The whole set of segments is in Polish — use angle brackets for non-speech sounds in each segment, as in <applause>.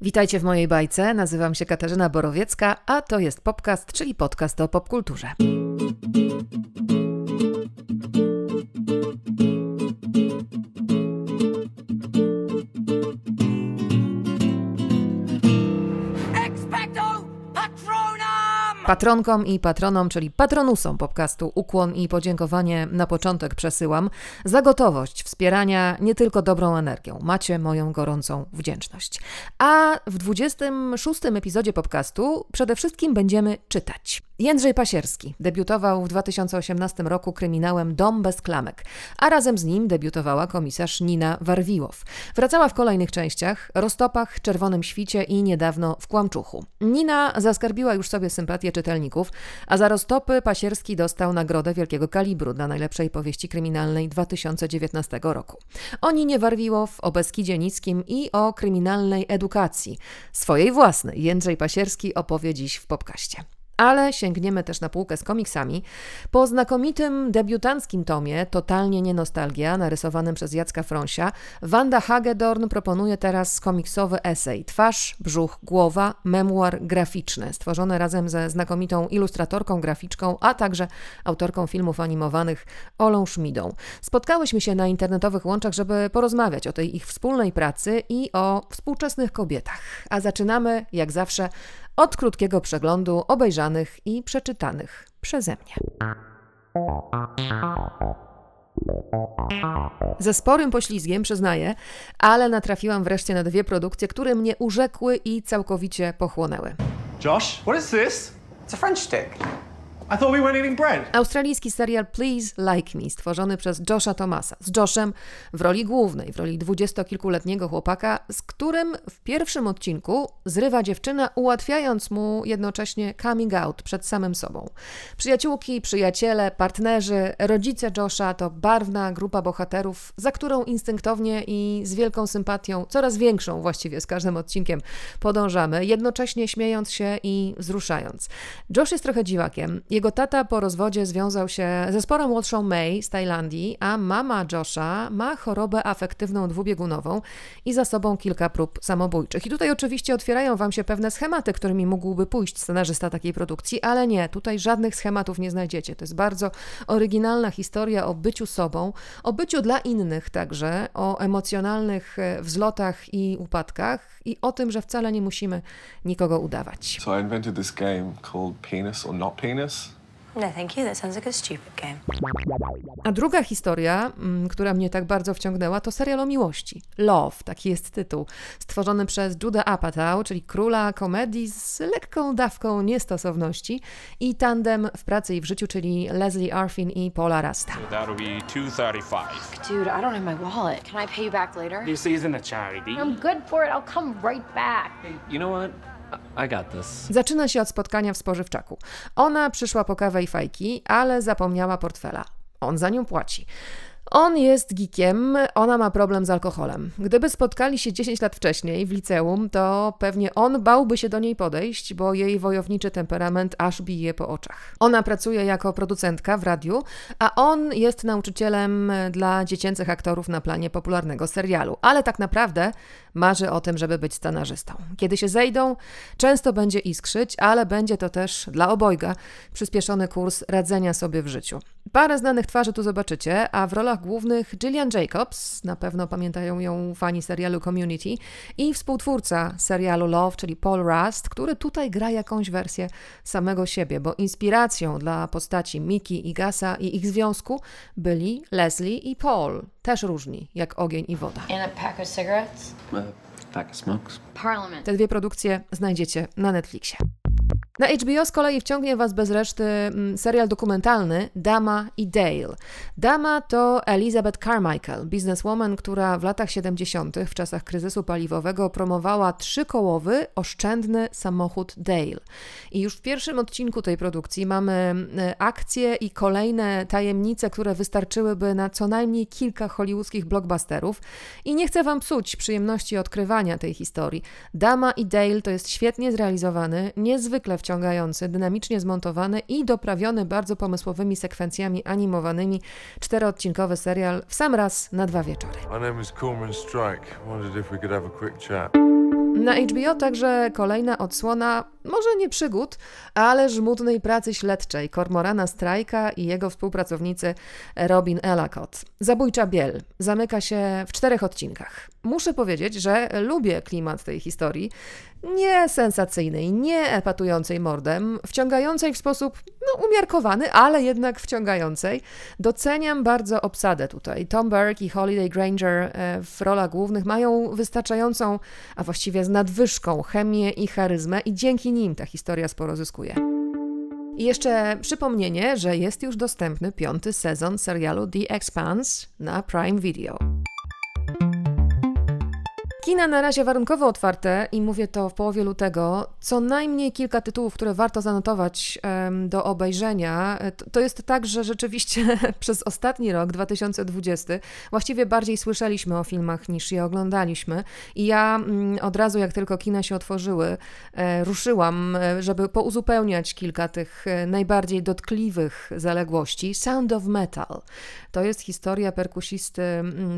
Witajcie w mojej bajce. Nazywam się Katarzyna Borowiecka, a to jest Popcast, czyli podcast o popkulturze. Patronkom i patronom, czyli patronusom podcastu ukłon i podziękowanie na początek przesyłam za gotowość wspierania nie tylko dobrą energią. Macie moją gorącą wdzięczność. A w 26 epizodzie podcastu przede wszystkim będziemy czytać. Jędrzej Pasierski debiutował w 2018 roku kryminałem Dom bez klamek, a razem z nim debiutowała komisarz Nina Warwiłow. Wracała w kolejnych częściach, Roztopach, Czerwonym Świcie i niedawno w Kłamczuchu. Nina zaskarbiła już sobie sympatię czytelników, a za Roztopy Pasierski dostał nagrodę wielkiego kalibru dla najlepszej powieści kryminalnej 2019 roku. O Ninie Warwiłow, o Beskidzie Nickim i o kryminalnej edukacji. Swojej własnej Jędrzej Pasierski opowie dziś w popkaście ale sięgniemy też na półkę z komiksami. Po znakomitym debiutanckim tomie Totalnie nie nostalgia, narysowanym przez Jacka Frąsia, Wanda Hagedorn proponuje teraz komiksowy esej Twarz, brzuch, głowa, memuar graficzny, stworzony razem ze znakomitą ilustratorką, graficzką, a także autorką filmów animowanych Olą Szmidą. Spotkałyśmy się na internetowych łączach, żeby porozmawiać o tej ich wspólnej pracy i o współczesnych kobietach. A zaczynamy, jak zawsze, od krótkiego przeglądu obejrzanych i przeczytanych przeze mnie. Ze sporym poślizgiem, przyznaję, ale natrafiłam wreszcie na dwie produkcje, które mnie urzekły i całkowicie pochłonęły. Josh, what is this? It's a French stick. Australijski serial Please Like Me, stworzony przez Josha Thomasa, z Joshem w roli głównej, w roli dwudziestokilkuletniego chłopaka, z którym w pierwszym odcinku zrywa dziewczynę, ułatwiając mu jednocześnie coming out przed samym sobą. Przyjaciółki, przyjaciele, partnerzy, rodzice Josha to barwna grupa bohaterów, za którą instynktownie i z wielką sympatią, coraz większą właściwie z każdym odcinkiem, podążamy, jednocześnie śmiejąc się i wzruszając. Josh jest trochę dziwakiem, jego tata po rozwodzie związał się ze sporo młodszą May z Tajlandii, a mama Josha ma chorobę afektywną dwubiegunową i za sobą kilka prób samobójczych. I tutaj oczywiście otwierają Wam się pewne schematy, którymi mógłby pójść scenarzysta takiej produkcji, ale nie, tutaj żadnych schematów nie znajdziecie. To jest bardzo oryginalna historia o byciu sobą, o byciu dla innych także, o emocjonalnych e, wzlotach i upadkach i o tym, że wcale nie musimy nikogo udawać. So I invented this game called Penis or Not Penis. No, thank you. That sounds like a stupid game. A druga historia, mm, która mnie tak bardzo wciągnęła, to serial o miłości. Love, taki jest tytuł. Stworzony przez Judah Apatow, czyli króla komedii z lekką dawką niestosowności i tandem w pracy i w życiu, czyli Leslie Arfin i Paula Rasta. That'll be 235. Dude, I don't have my wallet. Can I pay you back later? This isn't a charity. I'm good for it. I'll come right back. You know what? I got this. Zaczyna się od spotkania w spożywczaku. Ona przyszła po kawę i fajki, ale zapomniała portfela. On za nią płaci. On jest geekiem, ona ma problem z alkoholem. Gdyby spotkali się 10 lat wcześniej w liceum, to pewnie on bałby się do niej podejść, bo jej wojowniczy temperament aż bije po oczach. Ona pracuje jako producentka w radiu, a on jest nauczycielem dla dziecięcych aktorów na planie popularnego serialu. Ale tak naprawdę marzy o tym, żeby być scenarzystą. Kiedy się zejdą, często będzie iskrzyć, ale będzie to też dla obojga przyspieszony kurs radzenia sobie w życiu. Parę znanych twarzy tu zobaczycie, a w rolach głównych Gillian Jacobs, na pewno pamiętają ją fani serialu Community, i współtwórca serialu Love, czyli Paul Rust, który tutaj gra jakąś wersję samego siebie, bo inspiracją dla postaci Miki i Gasa i ich związku byli Leslie i Paul, też różni jak ogień i woda. And a pack of cigarettes? Uh, pack of smokes. Parliament. Te dwie produkcje znajdziecie na Netflixie. Na HBO z kolei wciągnie Was bez reszty mm, serial dokumentalny Dama i Dale. Dama to Elizabeth Carmichael, bizneswoman, która w latach 70., w czasach kryzysu paliwowego, promowała trzykołowy, oszczędny samochód Dale. I już w pierwszym odcinku tej produkcji mamy mm, akcje i kolejne tajemnice, które wystarczyłyby na co najmniej kilka hollywoodzkich blockbusterów. I nie chcę Wam psuć przyjemności odkrywania tej historii. Dama i Dale to jest świetnie zrealizowany, niezwykle wciągający, dynamicznie zmontowany i doprawiony bardzo pomysłowymi sekwencjami animowanymi czteroodcinkowy serial w sam raz na dwa wieczory. My name is. Na HBO także kolejna odsłona, może nie przygód, ale żmudnej pracy śledczej Kormorana Strajka i jego współpracownicy Robin Ellicott. Zabójcza Biel zamyka się w czterech odcinkach. Muszę powiedzieć, że lubię klimat tej historii. Nie sensacyjnej, nie epatującej mordem, wciągającej w sposób no, umiarkowany, ale jednak wciągającej. Doceniam bardzo obsadę tutaj. Tom Burke i Holiday Granger e, w rolach głównych mają wystarczającą, a właściwie z nadwyżką chemię i charyzmę i dzięki nim ta historia sporo zyskuje. I jeszcze przypomnienie, że jest już dostępny piąty sezon serialu The Expanse na Prime Video. Kina na razie warunkowo otwarte i mówię to w połowie lutego. Co najmniej kilka tytułów, które warto zanotować um, do obejrzenia. To, to, jest tak, że rzeczywiście <laughs> przez ostatni rok, 2020, właściwie bardziej słyszeliśmy o filmach niż je oglądaliśmy. I ja um, od razu, jak tylko kina się otworzyły, e, ruszyłam, e, żeby pouzupełniać kilka tych e, najbardziej dotkliwych zaległości. Sound of Metal. To jest historia perkusisty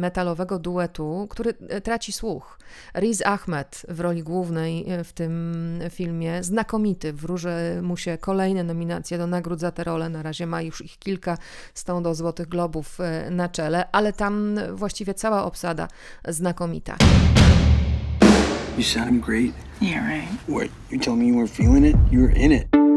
metalowego duetu, który e, traci słuch. Riz Ahmed w roli głównej e, w tym filmie, znakomity, wróży mu się kolejne nominacje do nagród za tę rolę, na razie ma już ich kilka z tą do Złotych Globów e, na czele, ale tam właściwie cała obsada znakomita. You sound great. Yeah, right. What? You told me you weren't feeling it? You were in it.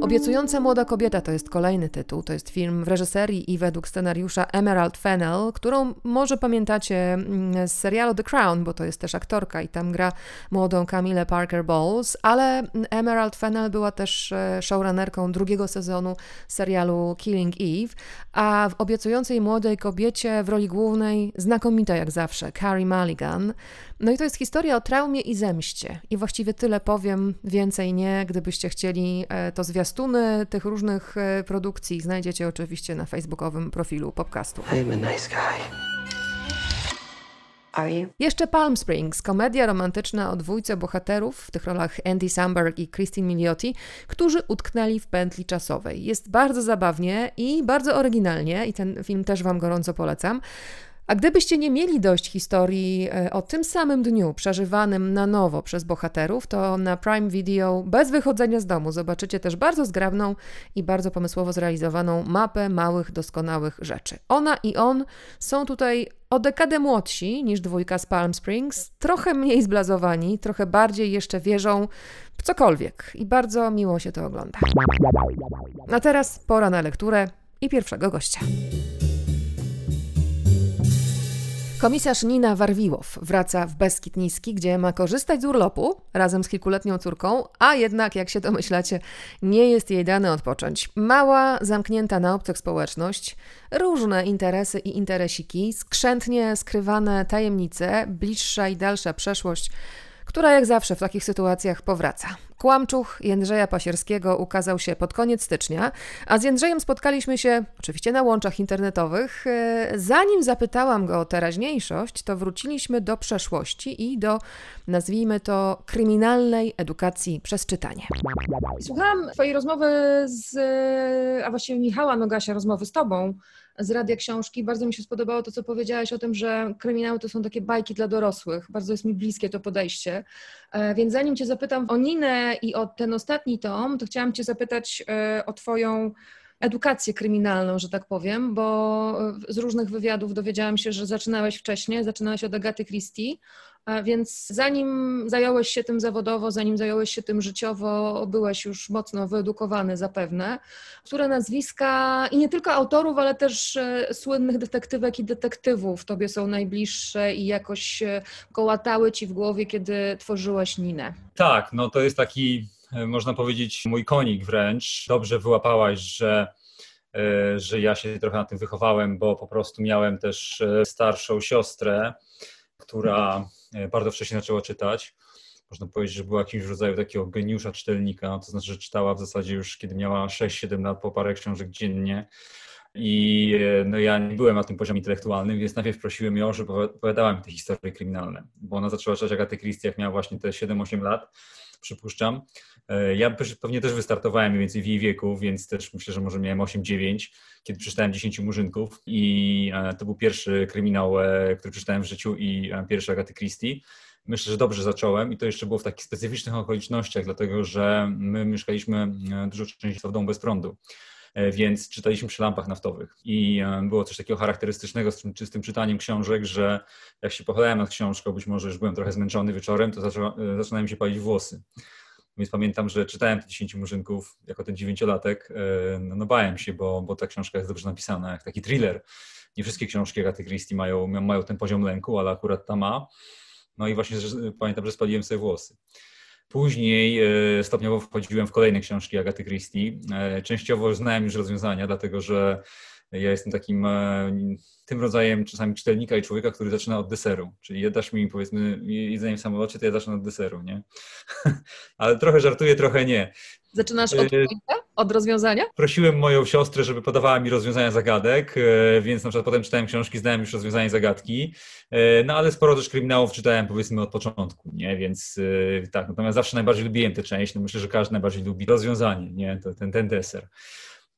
Obiecująca młoda kobieta to jest kolejny tytuł. To jest film w reżyserii i według scenariusza Emerald Fennell, którą może pamiętacie mm, z serialu The Crown, bo to jest też aktorka i tam gra młodą Camille Parker Bowles, ale Emerald Fennell była też e, showrunnerką drugiego sezonu serialu Killing Eve, a w obiecującej młodej kobiecie w roli głównej znakomita jak zawsze Carrie Mulligan. No i to jest historia o traumie i zemście. I właściwie tyle powiem, więcej nie. Gdybyście chcieli, e, to zwiastuny tych różnych e, produkcji znajdziecie oczywiście na facebookowym profilu podcastu. I'm a nice guy. Jeszcze Palm Springs, komedia romantyczna o dwójce bohaterów, w tych rolach Andy Samberg i Christine Milioti, którzy utknęli w pętli czasowej. Jest bardzo zabawnie i bardzo oryginalnie i ten film też Wam gorąco polecam. A gdybyście nie mieli dość historii e, o tym samym dniu przeżywanym na nowo przez bohaterów, to na Prime Video bez wychodzenia z domu zobaczycie też bardzo zgrabną i bardzo pomysłowo zrealizowaną mapę małych, doskonałych rzeczy. Ona i on są tutaj o dekadę młodsi niż dwójka z Palm Springs, trochę mniej zblazowani, trochę bardziej jeszcze wierzą w cokolwiek i bardzo miło się to ogląda. A teraz pora na lekturę i pierwszego gościa. Komisarz Nina Warwiłow wraca w Beskid Niski, gdzie ma korzystać z urlopu razem z kilkuletnią córką, a jednak, jak się domyślacie, nie jest jej dane odpocząć. Mała, zamknięta na obcych społeczność, różne interesy i interesiki, skrzętnie skrywane tajemnice, bliższa i dalsza przeszłość, która jak zawsze w takich sytuacjach powraca. Kłamczuch Jędrzeja Pasierskiego ukazał się pod koniec stycznia, a z Jędrzejem spotkaliśmy się oczywiście na łączach internetowych. E, zanim zapytałam go o teraźniejszość, to wróciliśmy do przeszłości i do, nazwijmy to, kryminalnej edukacji przez czytanie. Słuchałam Twojej rozmowy z, a właściwie Michała Nogasia, rozmowy z Tobą z Radia Książki. Bardzo mi się spodobało to, co powiedziałaś o tym, że kryminały to są takie bajki dla dorosłych. Bardzo jest mi bliskie to podejście. E, więc zanim Cię zapytam o Ninę i o ten ostatni tom, to chciałam Cię zapytać e, o Twoją edukację kryminalną, że tak powiem, bo z różnych wywiadów dowiedziałam się, że zaczynałeś wcześniej, zaczynałeś od Agaty Christie, więc zanim zająłeś się tym zawodowo, zanim zająłeś się tym życiowo, byłeś już mocno wyedukowany zapewne. Które nazwiska i nie tylko autorów, ale też e, słynnych detektywek i detektywów tobie są najbliższe i jakoś kołatały ci w głowie, kiedy tworzyłeś Ninę? Tak, no to jest taki, e, można powiedzieć, mój konik wręcz. Dobrze wyłapałaś, że e, że ja się trochę na tym wychowałem, bo po prostu miałem też starszą siostrę, która E, bardzo wcześnie zaczęła czytać. Można powiedzieć, że była jakimś rodzaju takiego geniusza czytelnika, to znaczy, że czytała w zasadzie już kiedy miała 6-7 lat po parę książek dziennie. I e, no ja nie byłem na tym poziomie intelektualnym, więc najpierw prosiłem ją, żeby opowiadała mi te historie kryminalne, bo ona zaczęła czytać Agatę Christie, jak miała właśnie te 7-8 lat, przypuszczam. E, ja pewnie też wystartowałem mniej więcej w jej wieku, więc też myślę, że może miałem 8-9, kiedy przeczytałem 10 Murzynków i to był pierwszy kryminał, który przeczytałem w życiu i pierwszy Agaty Christie. Myślę, że dobrze zacząłem i to jeszcze było w takich specyficznych okolicznościach, dlatego że my mieszkaliśmy e, dużo częściej w domu bez prądu. E, więc czytaliśmy przy lampach naftowych. I e, było coś takiego charakterystycznego z tym, z tym czytaniem książek, że jak się pochylałem nad książką, być może już byłem trochę zmęczony wieczorem, to zaczą, się palić włosy. Więc pamiętam, że czytałem te 10 murzynków jako ten dziewięciolatek. No, no bałem się, bo, bo ta książka jest dobrze napisana, jak taki thriller. Nie wszystkie książki Agaty Christie mają, mają ten poziom lęku, ale akurat ta ma. No i właśnie pamiętam, że spaliłem sobie włosy. Później e, stopniowo wchodziłem w kolejne książki Agaty Christie. E, częściowo znałem już rozwiązania, dlatego że ja jestem takim e, tym rodzajem czasami czytelnika i człowieka, który zaczyna od deseru. Czyli dasz mi powiedzmy jedzenie w samolocie, to ja zacznę od deseru, nie? <laughs> Ale trochę żartuję, trochę nie. Zaczynasz od Od rozwiązania? Prosiłem moją siostrę, żeby podawała mi rozwiązania zagadek, e, więc na przykład potem czytałem książki, znałem już rozwiązanie zagadki, e, no ale sporo też kryminałów czytałem powiedzmy od początku, nie? Więc tak, natomiast zawsze najbardziej lubiłem tę część, no myślę, że każdy najbardziej lubi rozwiązanie, nie? To, ten, ten deser.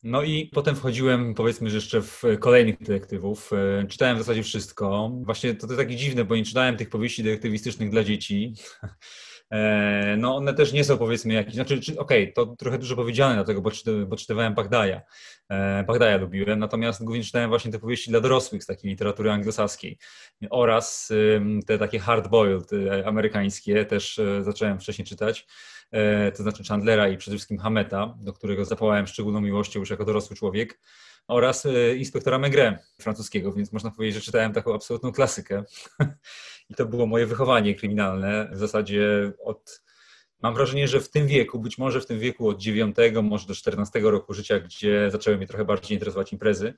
No i potem wchodziłem, powiedzmy, że jeszcze w kolejnych detektywów. E, czytałem w zasadzie wszystko. Właśnie to, to takie dziwne, bo nie czytałem tych powieści detektywistycznych dla dzieci. <laughs> E, no one też nie są powiedzmy jakieś, znaczy okej, okay, to trochę dużo powiedziane dlatego, bo, bo czytywałem Bagdaja. E, Bagdaja lubiłem, natomiast głównie czytałem właśnie te powieści dla dorosłych z takiej literatury anglosaskiej oraz te takie hard-boiled amerykańskie też zacząłem wcześniej czytać. E, to znaczy Chandlera i przede wszystkim Hameta, do którego zapałałem szczególną miłością już jako dorosły człowiek, oraz e, inspektora Megre francuskiego, więc można powiedzieć, że czytałem taką absolutną klasykę. <laughs> I to było moje wychowanie kryminalne w zasadzie od Mam wrażenie, że w tym wieku, być może w tym wieku od 9, może do 14 roku życia, gdzie zaczęły mnie trochę bardziej interesować imprezy,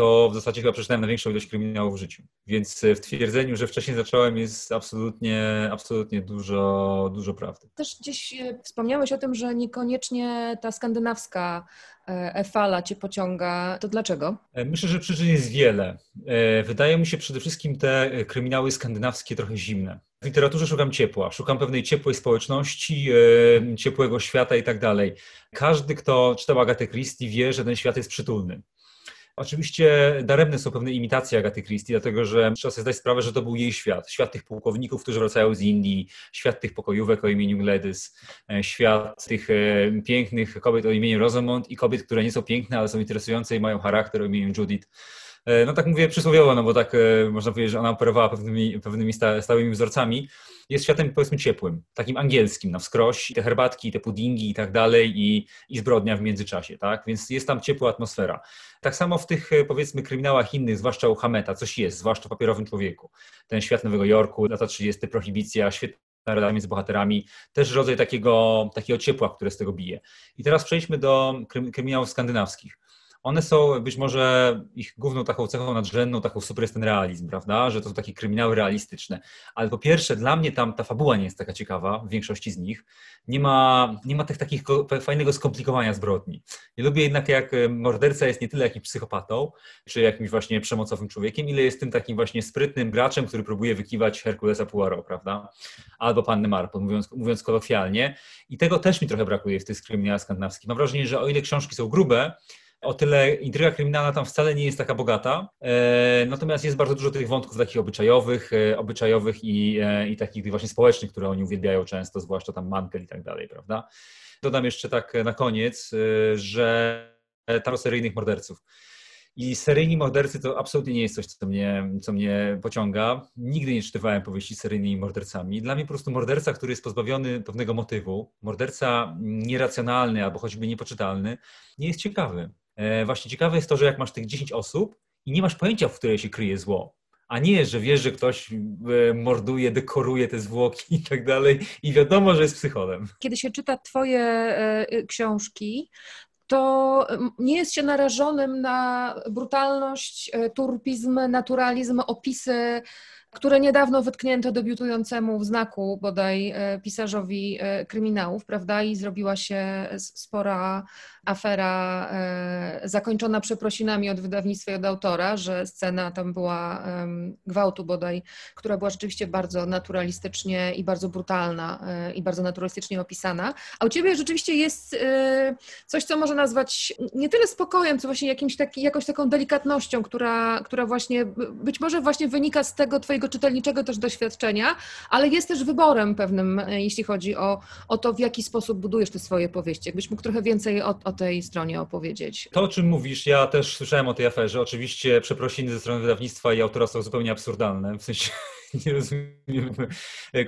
to w zasadzie chyba przeczytałem największą ilość kryminałów w życiu. Więc w twierdzeniu, że wcześniej zacząłem, jest absolutnie, absolutnie dużo, dużo prawdy. Też gdzieś e, wspomniałeś o tym, że niekoniecznie ta skandynawska e, fala cię pociąga. To dlaczego? E, myślę, że przyczyn jest wiele. Wydaje mi się przede wszystkim te kryminały skandynawskie trochę zimne. W literaturze szukam ciepła, szukam pewnej ciepłej społeczności, ciepłego świata i tak dalej. Każdy, kto czytał Agatę Christie, wie, że ten świat jest przytulny. Oczywiście daremne są pewne imitacje Agaty Christie, dlatego że trzeba sobie zdać sprawę, że to był jej świat. Świat tych pułkowników, którzy wracają z Indii, świat tych pokojówek o imieniu Gladys, e, świat tych e, pięknych kobiet o imieniu Rosamond i kobiet, które nie są piękne, ale są interesujące i mają charakter o imieniu Judith. E, no tak mówię przysłowiowo, no bo tak można powiedzieć, że ona operowała pewnymi, pewnymi stałymi wzorcami jest światem powiedzmy ciepłym, takim angielskim na wskroś, te herbatki, te puddingi i tak dalej i, i zbrodnia w międzyczasie, tak? Więc jest tam ciepła atmosfera. Tak samo w tych powiedzmy kryminałach innych, zwłaszcza u Hameta, coś jest, zwłaszcza w papierowym człowieku. Ten świat Nowego Jorku, lata 30., prohibicja, świetna relacja między bohaterami, też rodzaj takiego, takiego ciepła, które z tego bije. I teraz przejdźmy do kryminałów skandynawskich one są być może ich główną taką cechą nadrzędną, taką super jest ten realizm, prawda? Że to są takie kryminały realistyczne. Ale po pierwsze, dla mnie tam ta fabuła nie jest taka ciekawa, w większości z nich. Nie ma, nie ma tych takich fajnego skomplikowania zbrodni. Ja lubię jednak, jak e, morderca jest nie tyle jakimś psychopatą, czy jakimś właśnie przemocowym człowiekiem, ile jest tym takim właśnie sprytnym graczem, który próbuje wykiwać Herkulesa Poirot, prawda? Albo Panny Marple, mówiąc, mówiąc kolokwialnie. I tego też mi trochę brakuje w tych kryminałach skandynawskich. Mam wrażenie, że o ile książki są grube, o tyle intryga kryminalna tam wcale nie jest taka bogata, e, natomiast jest bardzo dużo tych wątków takich obyczajowych, e, obyczajowych i, e, i takich właśnie społecznych, które oni uwielbiają często, zwłaszcza tam Mankel i tak dalej, prawda? Dodam jeszcze tak na koniec, że tam seryjnych morderców. I seryjni mordercy to absolutnie nie jest coś, co mnie, co mnie pociąga. Nigdy nie czytywałem powieści z seryjnymi mordercami. Dla mnie po prostu morderca, który jest pozbawiony pewnego motywu, morderca nieracjonalny albo choćby niepoczytalny, nie jest ciekawy. E, właśnie ciekawe jest to, że jak masz tych 10 osób i nie masz pojęcia, w której się kryje zło, a nie, że wiesz, że ktoś e, morduje, dekoruje te zwłoki i tak dalej i wiadomo, że jest psycholem. Kiedy się czyta twoje e, książki, to nie jest się narażonym na brutalność, turpizm, naturalizm, opisy które niedawno wytknięto debiutującemu w znaku bodaj pisarzowi kryminałów, prawda? I zrobiła się spora afera e, zakończona przeprosinami od wydawnictwa i od autora, że scena tam była gwałtu bodaj, która była rzeczywiście bardzo naturalistycznie i bardzo brutalna i bardzo naturalistycznie opisana. A u ciebie rzeczywiście jest coś, co można nazwać nie tyle spokojem, co właśnie jakimś taki, jakąś taką delikatnością, która, która właśnie być może właśnie wynika z tego twojego czytelniczego też doświadczenia, ale jest też wyborem pewnym, e, jeśli chodzi o, o to, w jaki sposób budujesz te swoje powieści. Jakbyś mógł trochę więcej o, o tej stronie opowiedzieć. To, o czym mówisz, ja też słyszałem o tej aferze. Oczywiście przeprosiny ze strony wydawnictwa i autora są zupełnie absurdalne, w sensie <laughs> nie rozumiem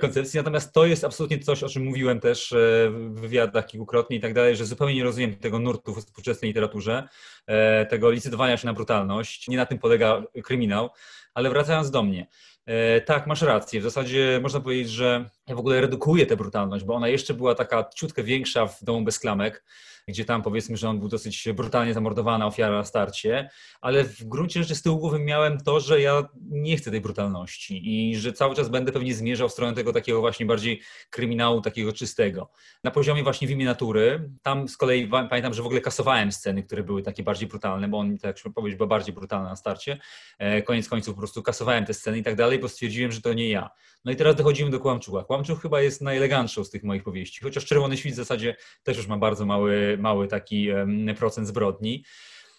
koncepcji, natomiast to jest absolutnie coś, o czym mówiłem też e, w wywiadach kilkukrotnie i tak dalej, że zupełnie nie rozumiem tego nurtu w współczesnej literaturze, e, tego licytowania się na brutalność. Nie na tym polega kryminał, ale wracając do mnie. E, tak, masz rację. W zasadzie można powiedzieć, że ja w ogóle redukuję tę brutalność, bo ona jeszcze była taka ciutkę większa w domu bez klamek gdzie tam powiedzmy, że on był dosyć brutalnie zamordowany, ofiara na starcie, ale w gruncie rzeczy z tyłu głowy miałem to, że ja nie chcę tej brutalności i że cały czas będę pewnie zmierzał w stronę tego takiego właśnie bardziej kryminału, takiego czystego. Na poziomie właśnie w imię natury, tam z kolei pamiętam, że w ogóle kasowałem sceny, które były takie bardziej brutalne, bo on, tak jak powiedzieć, była bardziej brutalna na starcie. E, koniec końców po prostu kasowałem te sceny i tak dalej, bo stwierdziłem, że to nie ja. No i teraz dochodzimy do Kłamczucha. Kłamczuch chyba jest najelegantszą z tych moich powieści, chociaż Czerwony Świt w zasadzie też już ma bardzo mały, mały taki procent zbrodni.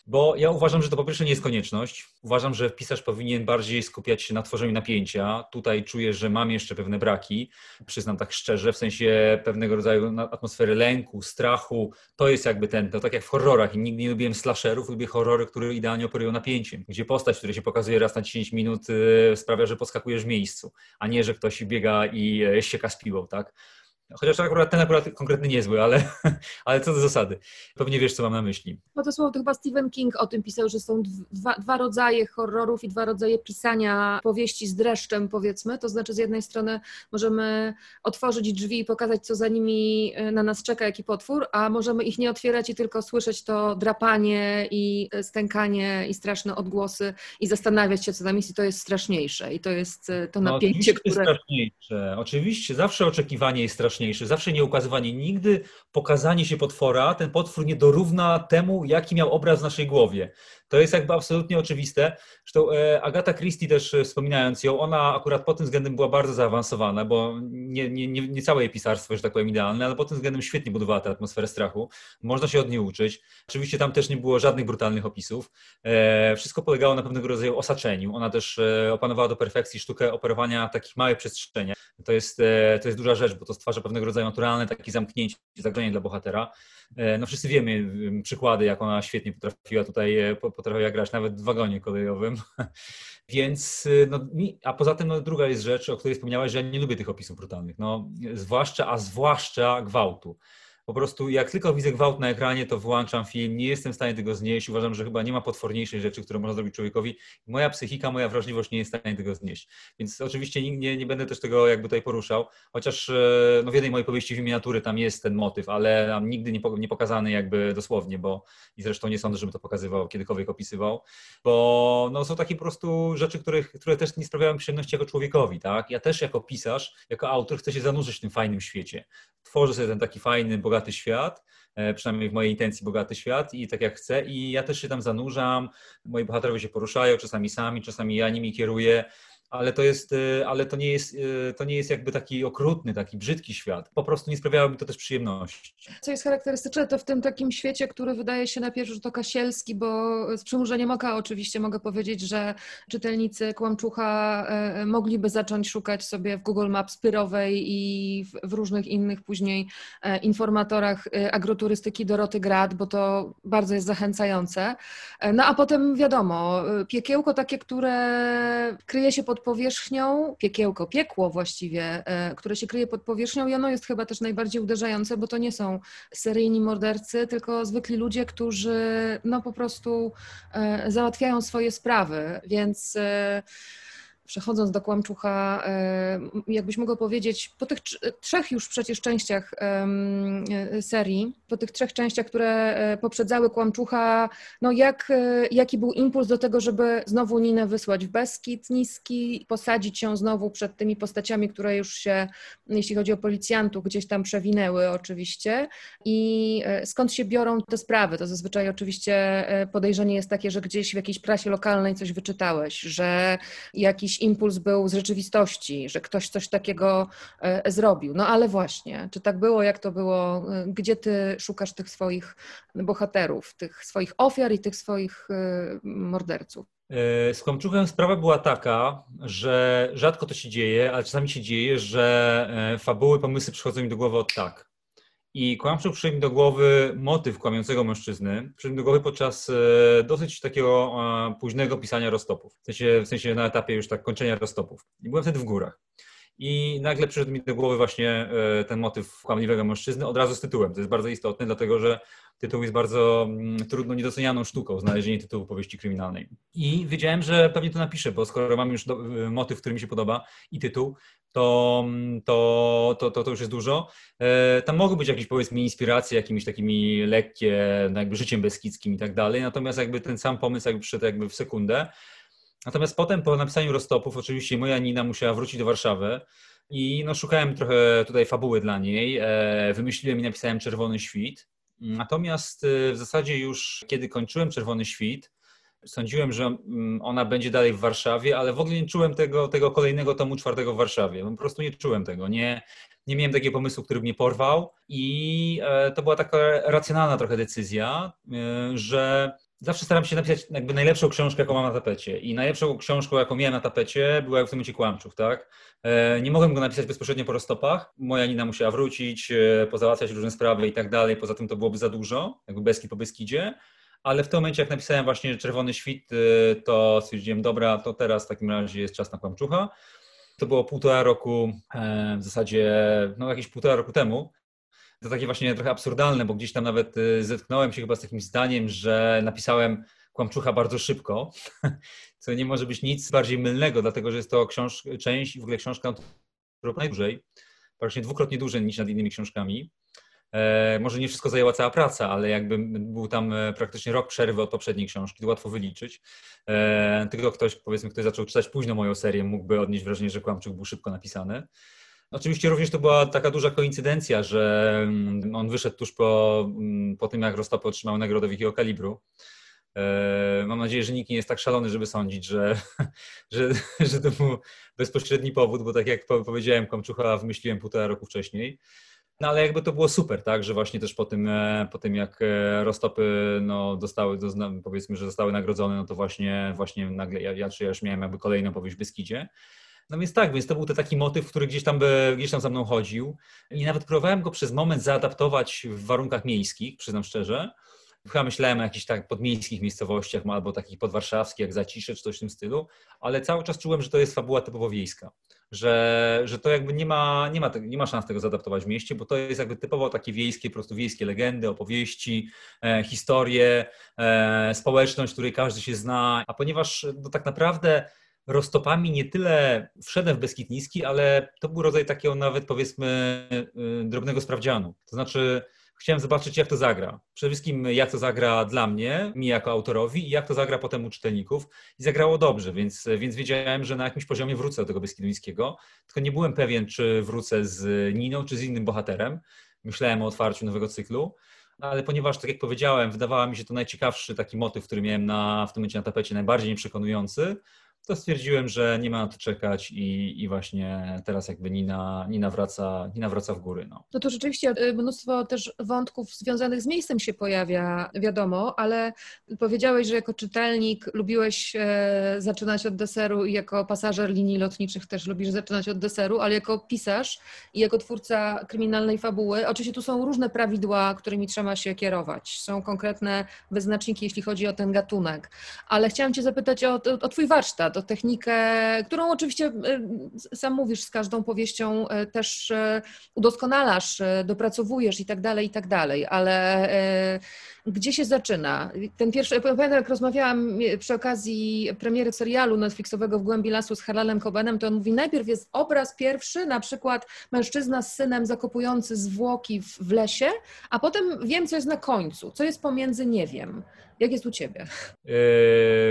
Bo ja uważam, że to po pierwsze nie jest konieczność. Uważam, że pisarz powinien bardziej skupiać się na tworzeniu napięcia. Tutaj czuję, że mam jeszcze pewne braki, przyznam tak szczerze, w sensie pewnego rodzaju atmosfery lęku, strachu. To jest jakby ten, to tak jak w horrorach. Nigdy nie lubiłem slasherów, lubię horrory, które idealnie operują napięciem, gdzie postać, która się pokazuje raz na 10 minut, y, sprawia, że poskakujesz w miejscu, a nie, że ktoś biega i e, sieka z piłą, tak? Chociaż akurat ten akurat konkretny niezły, ale, <laughs> ale co do zasady. Pewnie wiesz, co mam na myśli. No to słowo to chyba Stephen King o tym pisał, że są dwa, dwa rodzaje horrorów i dwa rodzaje pisania powieści z dreszczem, powiedzmy. To znaczy z jednej strony możemy otworzyć drzwi i pokazać, co za nimi e, na nas czeka, jaki potwór, a możemy ich nie otwierać i tylko słyszeć to drapanie i e, stękanie i straszne odgłosy i zastanawiać się, co tam jest i to jest straszniejsze i to jest e, to no, napięcie, no, które... straszniejsze. Oczywiście, zawsze oczekiwanie jest straszniejsze najważniejszy. Zawsze nie ukazywanie, nigdy pokazanie się potwora, ten potwór nie dorówna temu, jaki miał obraz w naszej głowie. To jest jakby absolutnie oczywiste. Zresztą e, Agata Christie też e, wspominając ją, ona akurat pod tym względem była bardzo zaawansowana, bo nie, nie, nie, nie całe jej pisarstwo, że tak powiem, idealne, ale pod tym względem świetnie budowała tę atmosferę strachu. Można się od niej uczyć. Oczywiście tam też nie było żadnych brutalnych opisów. E, wszystko polegało na pewnego rodzaju osaczeniu. Ona też opanowała do perfekcji sztukę operowania takich małych przestrzeniach. To jest, to jest duża rzecz, bo to stwarza pewnego rodzaju naturalne takie zamknięcie, zagrożenie dla bohatera. No wszyscy wiemy przykłady, jak ona świetnie potrafiła tutaj potrafiła grać nawet w wagonie kolejowym. <laughs> Więc, y, no, a poza tym no, druga jest rzecz, o której wspomniałaś, że ja nie lubię tych opisów brutalnych. No, zwłaszcza, a zwłaszcza gwałtu. Po prostu jak tylko widzę gwałt na ekranie, to wyłączam film, nie jestem w stanie tego znieść. Uważam, że chyba nie ma potworniejszej rzeczy, którą można zrobić człowiekowi. Moja psychika, moja wrażliwość nie jest w stanie tego znieść. Więc oczywiście nie, nie będę też tego jakby tutaj poruszał, chociaż e, no w jednej mojej powieści w miniatury tam jest ten motyw, ale nigdy nie, nie pokazany jakby dosłownie, bo i zresztą nie sądzę, żeby to pokazywał, kiedykolwiek opisywał, bo no, są takie po prostu rzeczy, które, które też nie sprawiają przyjemności jako człowiekowi, tak? Ja też jako pisarz, jako autor chcę się zanurzyć w tym fajnym świecie. Tworzę sobie ten taki fajny, bogaty świat, e, przynajmniej w mojej intencji bogaty świat i tak jak chcę. I ja też się tam zanurzam, moi bohaterowie się poruszają, czasami sami, czasami ja nimi kieruję, ale to jest, y, ale to nie jest, y, to nie jest jakby taki okrutny, taki brzydki świat. Po prostu nie sprawiało mi to też przyjemności. Co jest charakterystyczne, to w tym takim świecie, który wydaje się na pierwszy rzut oka sielski, bo z przymurzeniem oka oczywiście mogę powiedzieć, że czytelnicy Kłamczucha e, mogliby zacząć szukać sobie w Google Maps Pyrowej i w, różnych innych później e, informatorach e, agroturystyki Doroty Grad, bo to bardzo jest zachęcające. No a potem wiadomo, piekiełko takie, które kryje się pod powierzchnią, piekiełko, piekło właściwie, e, które się kryje pod powierzchnią i ono jest chyba też najbardziej uderzające, bo to nie są seryjni mordercy, tylko zwykli ludzie, którzy no po prostu e, załatwiają swoje sprawy, więc e, przechodząc do Kłamczucha, e, jakbyś mogła powiedzieć, po tych trzech już przecież częściach e, serii, po tych trzech częściach, które e, poprzedzały Kłamczucha, no jak, jaki był impuls do tego, żeby znowu Ninę wysłać w Beskid niski, posadzić ją znowu przed tymi postaciami, które już się, jeśli chodzi o policjantów, gdzieś tam przewinęły oczywiście i skąd się biorą te sprawy? To zazwyczaj oczywiście podejrzenie jest takie, że gdzieś w jakiejś prasie lokalnej coś wyczytałeś, że jakiś jakiś impuls był z rzeczywistości, że ktoś coś takiego e, zrobił. No ale właśnie, czy tak było, jak to było? E, gdzie ty szukasz tych swoich bohaterów, tych swoich ofiar i tych swoich e, morderców? Z Kłamczuchem sprawa była taka, że rzadko to się dzieje, ale czasami się dzieje, że fabuły, pomysły przychodzą mi do głowy od tak. I Kłamczuk przyszedł mi do głowy motyw kłamiącego mężczyzny. Przyszedł mi do głowy podczas e, dosyć takiego e, późnego pisania roztopów. W sensie, w sensie na etapie już tak kończenia roztopów. I byłem wtedy w górach. I nagle przyszedł mi do głowy właśnie e, ten motyw kłamliwego mężczyzny od razu z tytułem. To jest bardzo istotne, dlatego że tytuł jest bardzo mm, trudno niedocenianą sztuką, znalezienie tytułu powieści kryminalnej. I wiedziałem, że pewnie to napiszę, bo skoro mam już y, motyw, który mi się podoba i tytuł, to, to, to, to, to już jest dużo. E, Tam mogą być jakieś powiedzmy inspiracje jakimiś takimi lekkie, no jakby życiem beskidzkim i tak dalej, natomiast jakby ten sam pomysł jakby przyszedł jakby w sekundę. Natomiast potem po napisaniu roztopów oczywiście moja Nina musiała wrócić do Warszawy i no szukałem trochę tutaj fabuły dla niej, e, wymyśliłem i napisałem Czerwony Świt. Natomiast e, w zasadzie już kiedy kończyłem Czerwony Świt, sądziłem, że mm, ona będzie dalej w Warszawie, ale w ogóle nie czułem tego, tego kolejnego tomu czwartego w Warszawie. Po prostu nie czułem tego. Nie, nie miałem takiego pomysłu, który mnie porwał i e, to była taka racjonalna trochę decyzja, e, że zawsze staram się napisać jakby najlepszą książkę, jaką mam na tapecie. I najlepszą książką, jaką miałem na tapecie, była w tym momencie Kłamczuk, tak? E, Nie mogłem go napisać bezpośrednio po roztopach. Moja Nina musiała wrócić, pozałatwiać różne sprawy i tak dalej. Poza tym to byłoby za dużo, jakby Beskid po Beskidzie. Ale w tym momencie, jak napisałem właśnie Czerwony Świt, e, to stwierdziłem, dobra, to teraz w takim razie jest czas na Kłamczucha. To było półtora roku, e, w zasadzie, no jakieś półtora roku temu. To takie właśnie trochę absurdalne, bo gdzieś tam nawet y, zetknąłem się chyba z takim zdaniem, że napisałem Kłamczucha bardzo szybko, <laughs> co nie może być nic bardziej mylnego, dlatego że jest to książ- część i w ogóle książka, która najdłużej, praktycznie dwukrotnie dłużej niż nad innymi książkami. E, może nie wszystko zajęła cała praca, ale jakby był tam e, praktycznie rok przerwy od poprzedniej książki, to łatwo wyliczyć. E, tylko ktoś, powiedzmy, ktoś zaczął czytać późno moją serię, mógłby odnieść wrażenie, że Kłamczuk był szybko napisany. Oczywiście również to była taka duża koincydencja, że mm, on wyszedł tuż po, mm, po tym, jak Rostopy otrzymał nagrodę Wielkiego Kalibru. Mam nadzieję, że nikt nie jest tak szalony, żeby sądzić, że, <laughs> że, że to był bezpośredni powód, bo tak jak po- powiedziałem, Komczucha wymyśliłem półtora roku wcześniej. No ale jakby to było super, tak, że właśnie też po tym, e, po tym jak e, Rostopy no, dostały, powiedzmy, że zostały nagrodzone, no to właśnie, właśnie nagle ja, ja, ja już miałem jakby kolejną powieść w Beskidzie. No więc tak, więc to był to taki motyw, który gdzieś tam, by, gdzieś tam za mną chodził i nawet próbowałem go przez moment zaadaptować w warunkach miejskich, przyznam szczerze. Chyba myślałem o jakichś tak podmiejskich miejscowościach albo takich podwarszawskich, jak Zacisze czy coś w tym stylu, ale cały czas czułem, że to jest fabuła typowo wiejska. Że, że to jakby nie ma, nie, ma, nie ma szans tego zaadaptować w mieście, bo to jest jakby typowo takie wiejskie, po prostu wiejskie legendy, opowieści, e, historie, e, społeczność, której każdy się zna. A ponieważ no, tak naprawdę roztopami nie tyle wszedłem w Beskid Niski, ale to był rodzaj takiego nawet powiedzmy y, drobnego sprawdzianu. To znaczy chciałem zobaczyć jak to zagra. Przede wszystkim jak to zagra dla mnie, mi jako autorowi i jak to zagra potem u czytelników. I zagrało dobrze, więc, więc wiedziałem, że na jakimś poziomie wrócę do tego Beskidu Niskiego. Tylko nie byłem pewien, czy wrócę z Niną, czy z innym bohaterem. Myślałem o otwarciu nowego cyklu. Ale ponieważ, tak jak powiedziałem, wydawała mi się to najciekawszy taki motyw, który miałem na, w tym momencie na tapecie, najbardziej nieprzekonujący, to stwierdziłem, że nie ma na to czekać i, i właśnie teraz jakby Nina, Nina, wraca, Nina wraca w góry. No. No to rzeczywiście y, mnóstwo też wątków związanych z miejscem się pojawia, wiadomo, ale powiedziałeś, że jako czytelnik lubiłeś e, zaczynać od deseru i jako pasażer linii lotniczych też lubisz zaczynać od deseru, ale jako pisarz i jako twórca kryminalnej fabuły, oczywiście tu są różne prawidła, którymi trzeba się kierować. Są konkretne wyznaczniki, jeśli chodzi o ten gatunek, ale chciałam Cię zapytać o, o Twój warsztat, o technikę, którą oczywiście y, sam mówisz, z każdą powieścią y, też y, udoskonalasz, dopracowujesz i tak dalej, i tak dalej, ale gdzie się zaczyna? Ten pierwszy, pamiętam jak rozmawiałam y, przy okazji premiery serialu Netflixowego W głębi lasu z Harlalem Cobenem, to on mówi, najpierw jest obraz pierwszy, na przykład mężczyzna z synem zakopujący zwłoki w, w lesie, a potem wiem, co jest na końcu, co jest pomiędzy, nie wiem. Jak jest u Ciebie? Yy,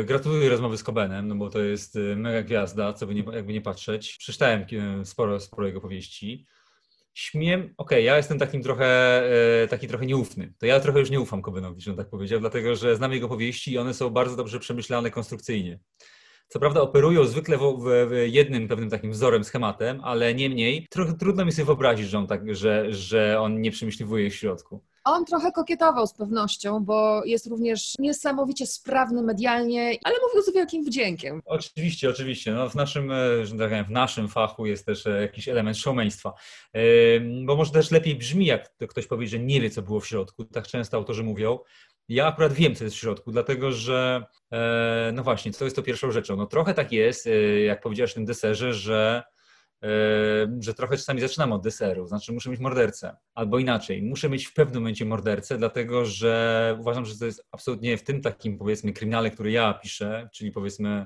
gratuluję rozmowy z Kobenem, no bo to jest yy, mega gwiazda, co by nie, jakby nie patrzeć. Przeczytałem sporo, sporo jego powieści. Śmiem, okej, ja jestem takim trochę, yy, taki trochę nieufny. To ja trochę już nie ufam Kobenowi, że on tak powiedział, dlatego że znam jego powieści i one są bardzo dobrze przemyślane konstrukcyjnie. Co prawda operują zwykle w, w jednym pewnym takim wzorem, schematem, ale niemniej trochę trudno mi sobie wyobrazić, że on, tak, że, że on nie przemyśliwuje ich w środku. On trochę kokietował z pewnością, bo jest również niesamowicie sprawny medialnie, ale mówił z wielkim wdziękiem. Oczywiście, oczywiście. No w, naszym, e, że tak powiem, w naszym fachu jest też e, jakiś element showmeństwa. E, bo może też lepiej brzmi, jak ktoś powie, że nie wie, co było w środku. Tak często autorzy mówią. Ja akurat wiem, co jest w środku, dlatego że, no właśnie, co jest to pierwszą rzeczą? No trochę tak jest, jak powiedziałeś w tym deserze, że że trochę czasami zaczynam od deseru, znaczy muszę mieć mordercę, albo inaczej, muszę mieć w pewnym momencie mordercę, dlatego że uważam, że to jest absolutnie w tym takim powiedzmy kryminale, który ja piszę, czyli powiedzmy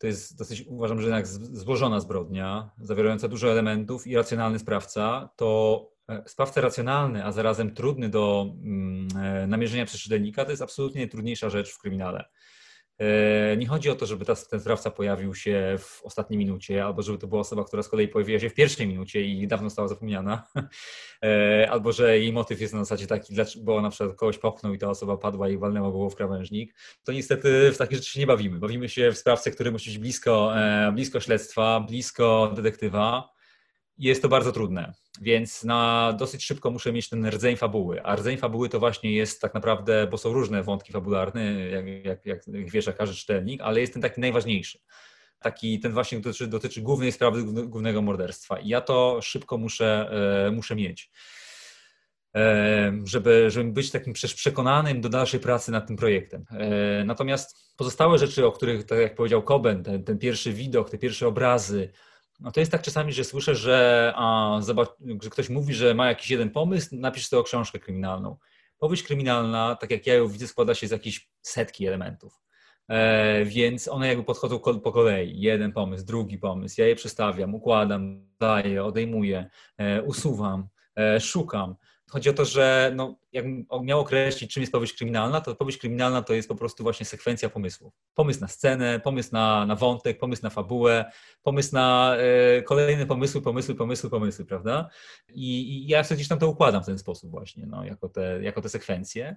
to jest dosyć, uważam, że jednak złożona zbrodnia, zawierająca dużo elementów i racjonalny sprawca, to e, sprawca racjonalny, a zarazem trudny do mm, e, namierzenia przez czytelnika, to jest absolutnie najtrudniejsza rzecz w kryminale. E, nie chodzi o to, żeby ten sprawca pojawił się w ostatniej minucie, albo żeby to była osoba, która z kolei pojawiła się w pierwszej minucie i dawno została zapomniana, <laughs> e, albo że jej motyw jest na zasadzie taki, bo na przykład kogoś popchnął i ta osoba padła i walnęła głową w krawężnik. To niestety w takie rzeczy się nie bawimy. Bawimy się w sprawcę, który musi być blisko, e, blisko śledztwa, blisko detektywa jest to bardzo trudne, więc na dosyć szybko muszę mieć ten rdzeń fabuły. A rdzeń fabuły to właśnie jest tak naprawdę, bo są różne wątki fabularne, jak, jak, jak wiesz, jak każdy czytelnik, ale jest ten taki najważniejszy. Taki, ten właśnie dotyczy, dotyczy głównej sprawy, głównego morderstwa. I ja to szybko muszę, e, muszę mieć. E, żeby, żeby być takim przekonanym do dalszej pracy nad tym projektem. E, natomiast pozostałe rzeczy, o których, tak jak powiedział Koben, ten, ten pierwszy widok, te pierwsze obrazy, no to jest tak czasami, że słyszę, że, a, zobacz, że ktoś mówi, że ma jakiś jeden pomysł, napisz sobie książkę kryminalną. Powieść kryminalna, tak jak ja ją widzę, składa się z jakichś setki elementów. E, więc one jakby podchodzą po kolei. Jeden pomysł, drugi pomysł. Ja je przestawiam, układam, daję, odejmuję, e, usuwam, e, szukam. Chodzi o to, że no, jakbym miał określić, czym jest powieść kryminalna, to powieść kryminalna to jest po prostu właśnie sekwencja pomysłów. Pomysł na scenę, pomysł na, na wątek, pomysł na fabułę, pomysł na e, kolejne pomysły, pomysły, pomysły, pomysły, prawda? I, I, ja sobie gdzieś tam to układam w ten sposób właśnie, no, jako, te, jako te sekwencje.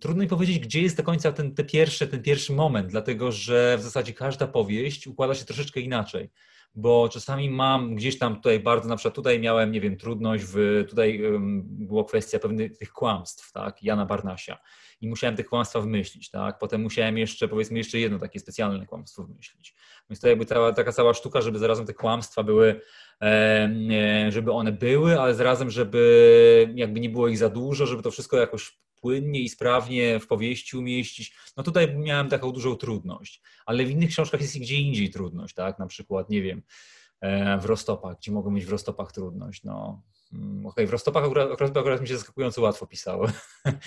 Trudno mi powiedzieć, gdzie jest do końca ten, te pierwsze, ten pierwszy moment, dlatego że w zasadzie każda powieść układa się troszeczkę inaczej bo czasami mam gdzieś tam tutaj bardzo, na przykład tutaj miałem, nie wiem, trudność, w, tutaj była kwestia pewnych tych kłamstw, tak, Jana Barnasia i musiałem te kłamstwa wymyślić, tak, potem musiałem jeszcze, powiedzmy, jeszcze jedno takie specjalne kłamstwo wymyślić. Więc to jakby ta, taka cała sztuka, żeby zarazem te kłamstwa były, e, żeby one były, ale zarazem, żeby jakby nie było ich za dużo, żeby to wszystko jakoś płynnie i sprawnie w powieści umieścić. No tutaj miałem taką dużą trudność, ale w innych książkach jest i gdzie indziej trudność, tak? Na przykład, nie wiem, e, w Rostopach, gdzie mogą mieć w Rostopach trudność. No, mm, Okej, okay, w Rostopach akurat, akurat, mi się zaskakująco łatwo pisało,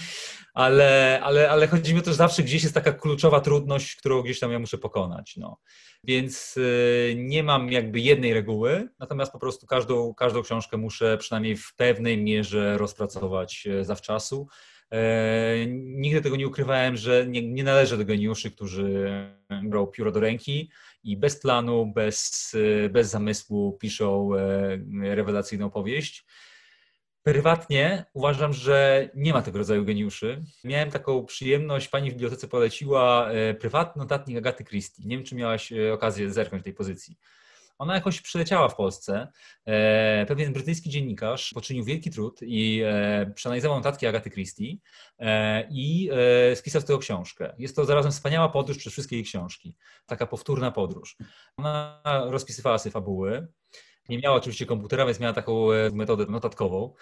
<laughs> ale, ale, ale chodzi mi o to, że zawsze gdzieś jest taka kluczowa trudność, którą gdzieś tam ja muszę pokonać. No. Więc y, nie mam jakby jednej reguły, natomiast po prostu każdą, każdą książkę muszę przynajmniej w pewnej mierze rozpracować e, zawczasu. E, nigdy tego nie ukrywałem, że nie, nie należę do geniuszy, którzy brał pióro do ręki i bez planu, bez, bez zamysłu piszą e, rewelacyjną powieść. Prywatnie uważam, że nie ma tego rodzaju geniuszy. Miałem taką przyjemność, pani w bibliotece poleciła e, prywatny notatnik Agaty Christie. Nie wiem, czy miałaś okazję zerknąć tej pozycji. Ona jakoś przyleciała w Polsce. E, pewien brytyjski dziennikarz poczynił wielki trud i e, przeanalizował notatki Agaty Christie e, i spisał z tego książkę. Jest to zarazem wspaniała podróż przez wszystkie jej książki. Taka powtórna podróż. Ona rozpisywała sobie fabuły, nie miała oczywiście komputera, więc miała taką metodę notatkową,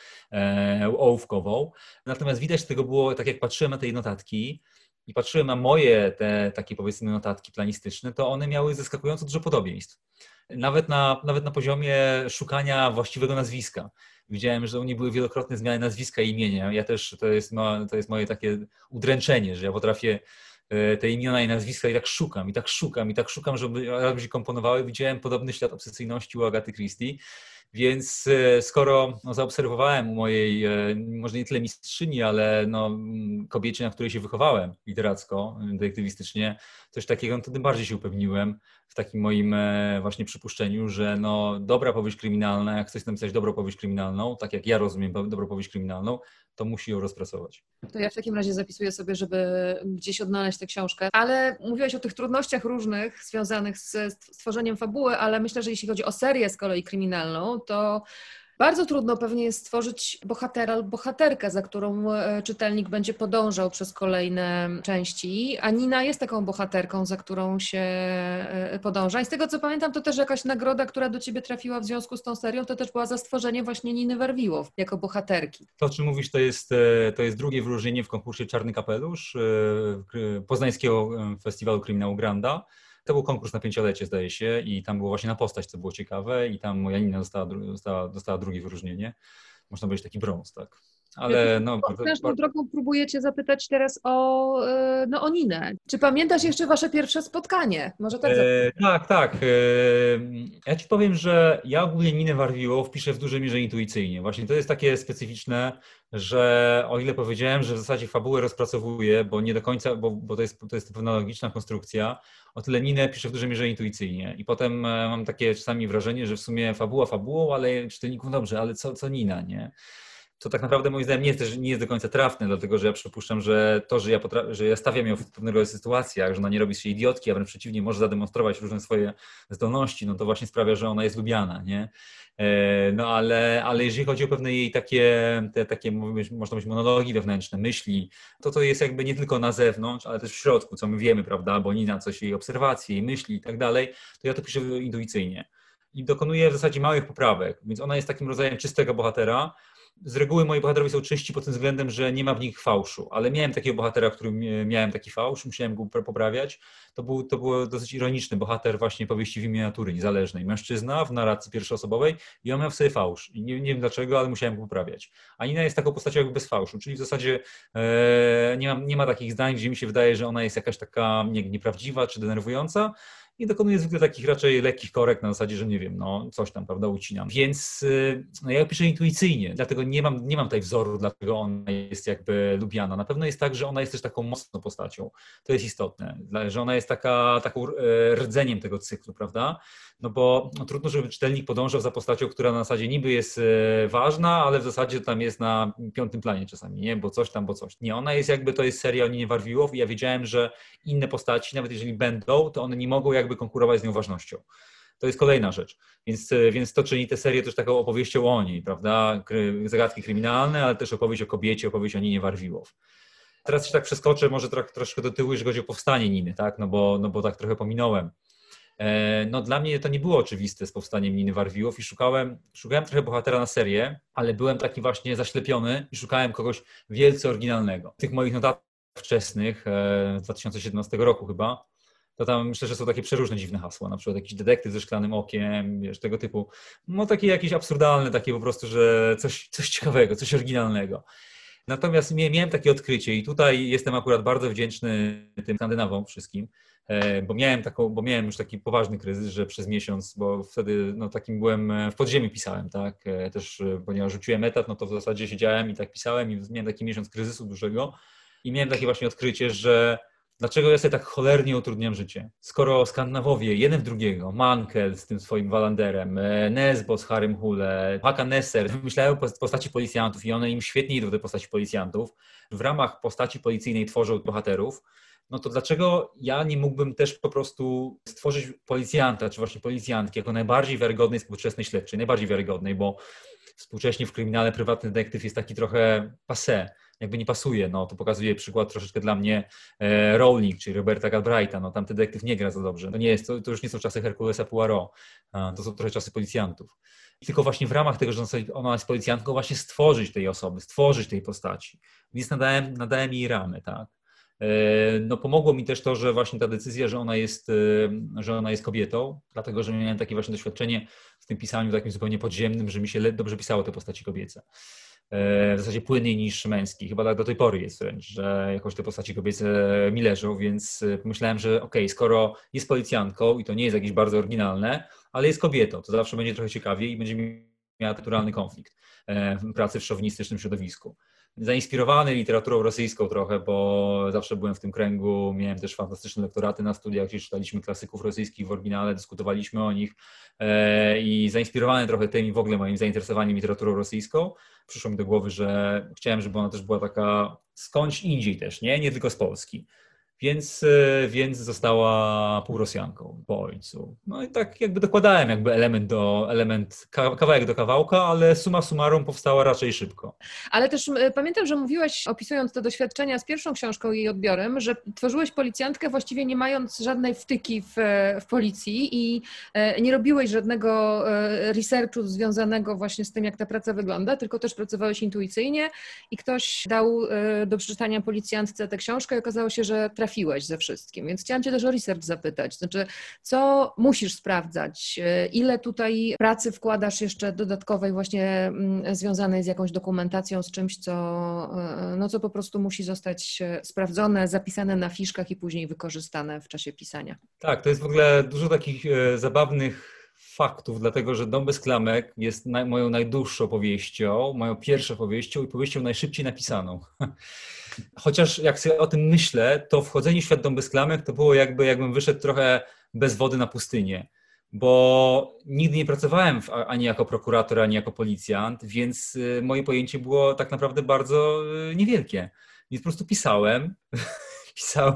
ołówkową. Natomiast widać z tego było, tak jak patrzyłem na tej notatki i patrzyłem na moje te takie powiedzmy notatki planistyczne, to one miały zaskakująco dużo podobieństw nawet na, nawet na poziomie szukania właściwego nazwiska. Widziałem, że u niej były wielokrotne zmiany nazwiska i imienia. Ja też, to jest, ma, to jest moje takie udręczenie, że ja potrafię e, te imiona i nazwiska i tak szukam, i tak szukam, i tak szukam, żeby razem się komponowały. Widziałem podobny ślad obsesyjności u Agaty Christie. Więc e, skoro no, zaobserwowałem u mojej, e, może nie tyle mistrzyni, ale no, kobiecie, na której się wychowałem literacko, detektywistycznie, coś takiego, no, to tym bardziej się upewniłem w takim moim e, właśnie przypuszczeniu, że no, dobra powieść kryminalna, jak chcesz napisać dobrą powieść kryminalną, tak jak ja rozumiem dobrą powieść kryminalną, to musi ją rozpracować. To ja w takim razie zapisuję sobie, żeby gdzieś odnaleźć tę książkę. Ale mówiłaś o tych trudnościach różnych związanych z stworzeniem fabuły, ale myślę, że jeśli chodzi o serię z kolei kryminalną, to Bardzo trudno pewnie jest stworzyć bohatera lub bohaterkę, za którą e, czytelnik będzie podążał przez kolejne części, a Nina jest taką bohaterką, za którą się e, podąża. I z tego co pamiętam, to też jakaś nagroda, która do ciebie trafiła w związku z tą serią, to też była za stworzenie właśnie Niny Werwiłow jako bohaterki. To, o czym mówisz, to jest, e, to jest drugie wyróżnienie w konkursie Czarny Kapelusz Poznańskiego Festiwalu Kryminału Granda. To był konkurs na pięciolecie, zdaje się, i tam było właśnie na postać, co było ciekawe, i tam moja Nina dostała, dostała, dostała drugie wyróżnienie. Można powiedzieć taki brąz, tak. Ale no. Bardzo, drogą próbujecie zapytać teraz o, e, no, o Ninę. Czy pamiętasz jeszcze wasze pierwsze spotkanie? Może tak e, Tak, tak. E, ja ci powiem, że ja ogólnie Ninę Warwiło wpiszę w dużej mierze intuicyjnie. Właśnie to jest takie specyficzne, że o ile powiedziałem, że w zasadzie fabułę rozpracowuję, bo nie do końca, bo, bo to, jest, to jest pewna logiczna konstrukcja, o tyle Ninę piszę w dużej mierze intuicyjnie. I potem e, mam takie czasami wrażenie, że w sumie fabuła fabułą, ale czytelników dobrze, ale co, co Nina, nie? To tak naprawdę moim zdaniem nie jest, nie jest do końca trafne, dlatego że ja przypuszczam, że to, że ja, że ja stawiam ją w pewnego sytuacjach, że ona nie robi się idiotki, a wręcz przeciwnie, może zademonstrować różne swoje zdolności, no to właśnie sprawia, że ona jest lubiana, nie? E, no ale, ale jeżeli chodzi o pewne jej takie, te, takie można być monologi wewnętrzne, myśli, to to jest jakby nie tylko na zewnątrz, ale też w środku, co my wiemy, prawda, bo Nina coś jej obserwacje, jej myśli i tak dalej, to ja to piszę intuicyjnie. I dokonuję w zasadzie małych poprawek, więc ona jest takim rodzajem czystego bohatera, z reguły moi bohaterowie są czyści pod tym względem, że nie ma w nich fałszu, ale miałem takiego bohatera, którym miałem taki fałsz, musiałem go poprawiać. To był, to był dosyć ironiczny bohater właśnie powieści w imię natury niezależnej. Mężczyzna w narracji pierwszoosobowej i on miał w sobie fałsz. I nie, nie wiem dlaczego, ale musiałem go poprawiać. A Nina jest taką postacią jakby bez fałszu, czyli w zasadzie e, nie, ma, nie ma takich zdań, gdzie mi się wydaje, że ona jest jakaś taka nie, nieprawdziwa czy denerwująca, i dokonuję zwykle takich raczej lekkich korekt na zasadzie, że nie wiem, no coś tam, prawda, ucinam. Więc y, no, ja piszę intuicyjnie, dlatego nie mam, nie mam tutaj wzoru, dlatego ona jest jakby lubiana. Na pewno jest tak, że ona jest też taką mocną postacią. To jest istotne, że ona jest taka, taką e, rdzeniem tego cyklu, prawda? No bo no, trudno, żeby czytelnik podążał za postacią, która na zasadzie niby jest e, ważna, ale w zasadzie tam jest na piątym planie czasami, nie? Bo coś tam, bo coś. Nie, ona jest jakby, to jest seria o Ninie Warwiłow i ja wiedziałem, że inne postaci, nawet jeżeli będą, to one nie mogą jakby konkurować z nią ważnością. To jest kolejna rzecz. Więc, e, więc to czyni tę serię też taką opowieścią o niej, prawda? Zagadki kryminalne, ale też opowieść o kobiecie, opowieść o Ninie Warwiłow. Teraz się tak przeskoczę może trochę, troszkę do tyłu, jeżeli chodzi o powstanie Niny, tak? No bo, no bo tak trochę pominąłem. E, no dla mnie to nie było oczywiste z powstaniem Niny Warwiłow i szukałem, szukałem trochę bohatera na serię, ale byłem taki właśnie zaślepiony i szukałem kogoś wielce oryginalnego. W tych moich notatkach wczesnych, e, z 2017 roku chyba, to tam myślę, że są takie przeróżne dziwne hasła, na przykład jakiś detektyw ze szklanym okiem, wiesz, tego typu, no takie jakieś absurdalne, takie po prostu, że coś, coś ciekawego, coś oryginalnego. Natomiast miałem takie odkrycie i tutaj jestem akurat bardzo wdzięczny tym Skandynawom wszystkim, e, bo miałem, taką, bo miałem już taki poważny kryzys, że przez miesiąc, bo wtedy no, takim byłem, e, w podziemiu pisałem, tak, e, też ponieważ rzuciłem etat, no to w zasadzie siedziałem i tak pisałem i miałem taki miesiąc kryzysu dużego i miałem takie właśnie odkrycie, że Dlaczego ja sobie tak cholernie utrudniam życie? Skoro Skandynawowie, jeden w drugiego, Mankel z tym swoim Walanderem, e, Nesbo z Harrym Hule, Haka Nesser, wymyślają postaci policjantów i one im świetnie idą do postaci policjantów, w ramach postaci policyjnej tworzą bohaterów, no to dlaczego ja nie mógłbym też po prostu stworzyć policjanta, czy właśnie policjantki jako najbardziej wiarygodnej współczesnej śledczej, najbardziej wiarygodnej, bo współcześnie w kryminale prywatny detektyw jest taki trochę passé jakby nie pasuje. No, to pokazuje przykład troszeczkę dla mnie e, Rowling, czyli Roberta Galbraitha. No, tam ten detektyw nie gra za dobrze. To, nie jest, to, to już nie są czasy Herkulesa Poirot, to są trochę czasy policjantów. Tylko właśnie w ramach tego, że ona jest policjantką, właśnie stworzyć tej osoby, stworzyć tej postaci. Więc nadałem, nadałem jej ramy, tak. E, no pomogło mi też to, że właśnie ta decyzja, że ona jest, e, że ona jest kobietą, dlatego że miałem takie właśnie doświadczenie w tym pisaniu takim zupełnie podziemnym, że mi się dobrze pisało te postaci kobiece. E, w zasadzie płynniej niż męski. Chyba tak do tej pory jest wręcz, że jakoś te postaci kobiece mi leżą, więc pomyślałem, że okej, okay, skoro jest policjantką i to nie jest jakieś bardzo oryginalne, ale jest kobietą, to zawsze będzie trochę ciekawiej i będzie miała naturalny konflikt pracy w szowinistycznym środowisku zainspirowany literaturą rosyjską trochę, bo zawsze byłem w tym kręgu, miałem też fantastyczne lektoraty na studiach, gdzie czytaliśmy klasyków rosyjskich w oryginale, dyskutowaliśmy o nich e, i zainspirowany trochę tym i w ogóle moim zainteresowaniem literaturą rosyjską, przyszło mi do głowy, że chciałem, żeby ona też była taka skądś indziej też, nie? Nie tylko z Polski. Więc, e, więc została półrosjanką po ojcu. No i tak jakby dokładałem jakby element do, element, kawałek do kawałka, ale suma summarum powstała raczej szybko. Ale też e, pamiętam, że mówiłeś, opisując te doświadczenia z pierwszą książką i jej odbiorem, że tworzyłeś policjantkę właściwie nie mając żadnej wtyki w, w policji i e, nie robiłeś żadnego researchu związanego właśnie z tym, jak ta praca wygląda, tylko też pracowałeś intuicyjnie i ktoś dał do przeczytania policjantce tę książkę i okazało się, że trafiłeś ze wszystkim. Więc chciałam Cię też o research zapytać. Znaczy, co musisz sprawdzać? Ile tutaj pracy wkładasz jeszcze dodatkowej, właśnie mm, związanej z jakąś dokumentacją, z czymś, co, e, no, co po prostu musi zostać e, sprawdzone, zapisane na fiszkach i później wykorzystane w czasie pisania? Tak, to jest w ogóle dużo takich e, zabawnych faktów, dlatego że Dom bez klamek jest naj, moją najdłuższą powieścią, moją pierwszą powieścią i powieścią najszybciej napisaną. <laughs> Chociaż jak sobie o tym myślę, to wchodzenie w świat Dom bez klamek to było jakby jakbym wyszedł trochę bez wody na pustynię, bo nigdy nie pracowałem w, ani jako prokurator, ani jako policjant, więc y, moje pojęcie było tak naprawdę bardzo y, niewielkie. Więc po prostu pisałem, <laughs> pisałem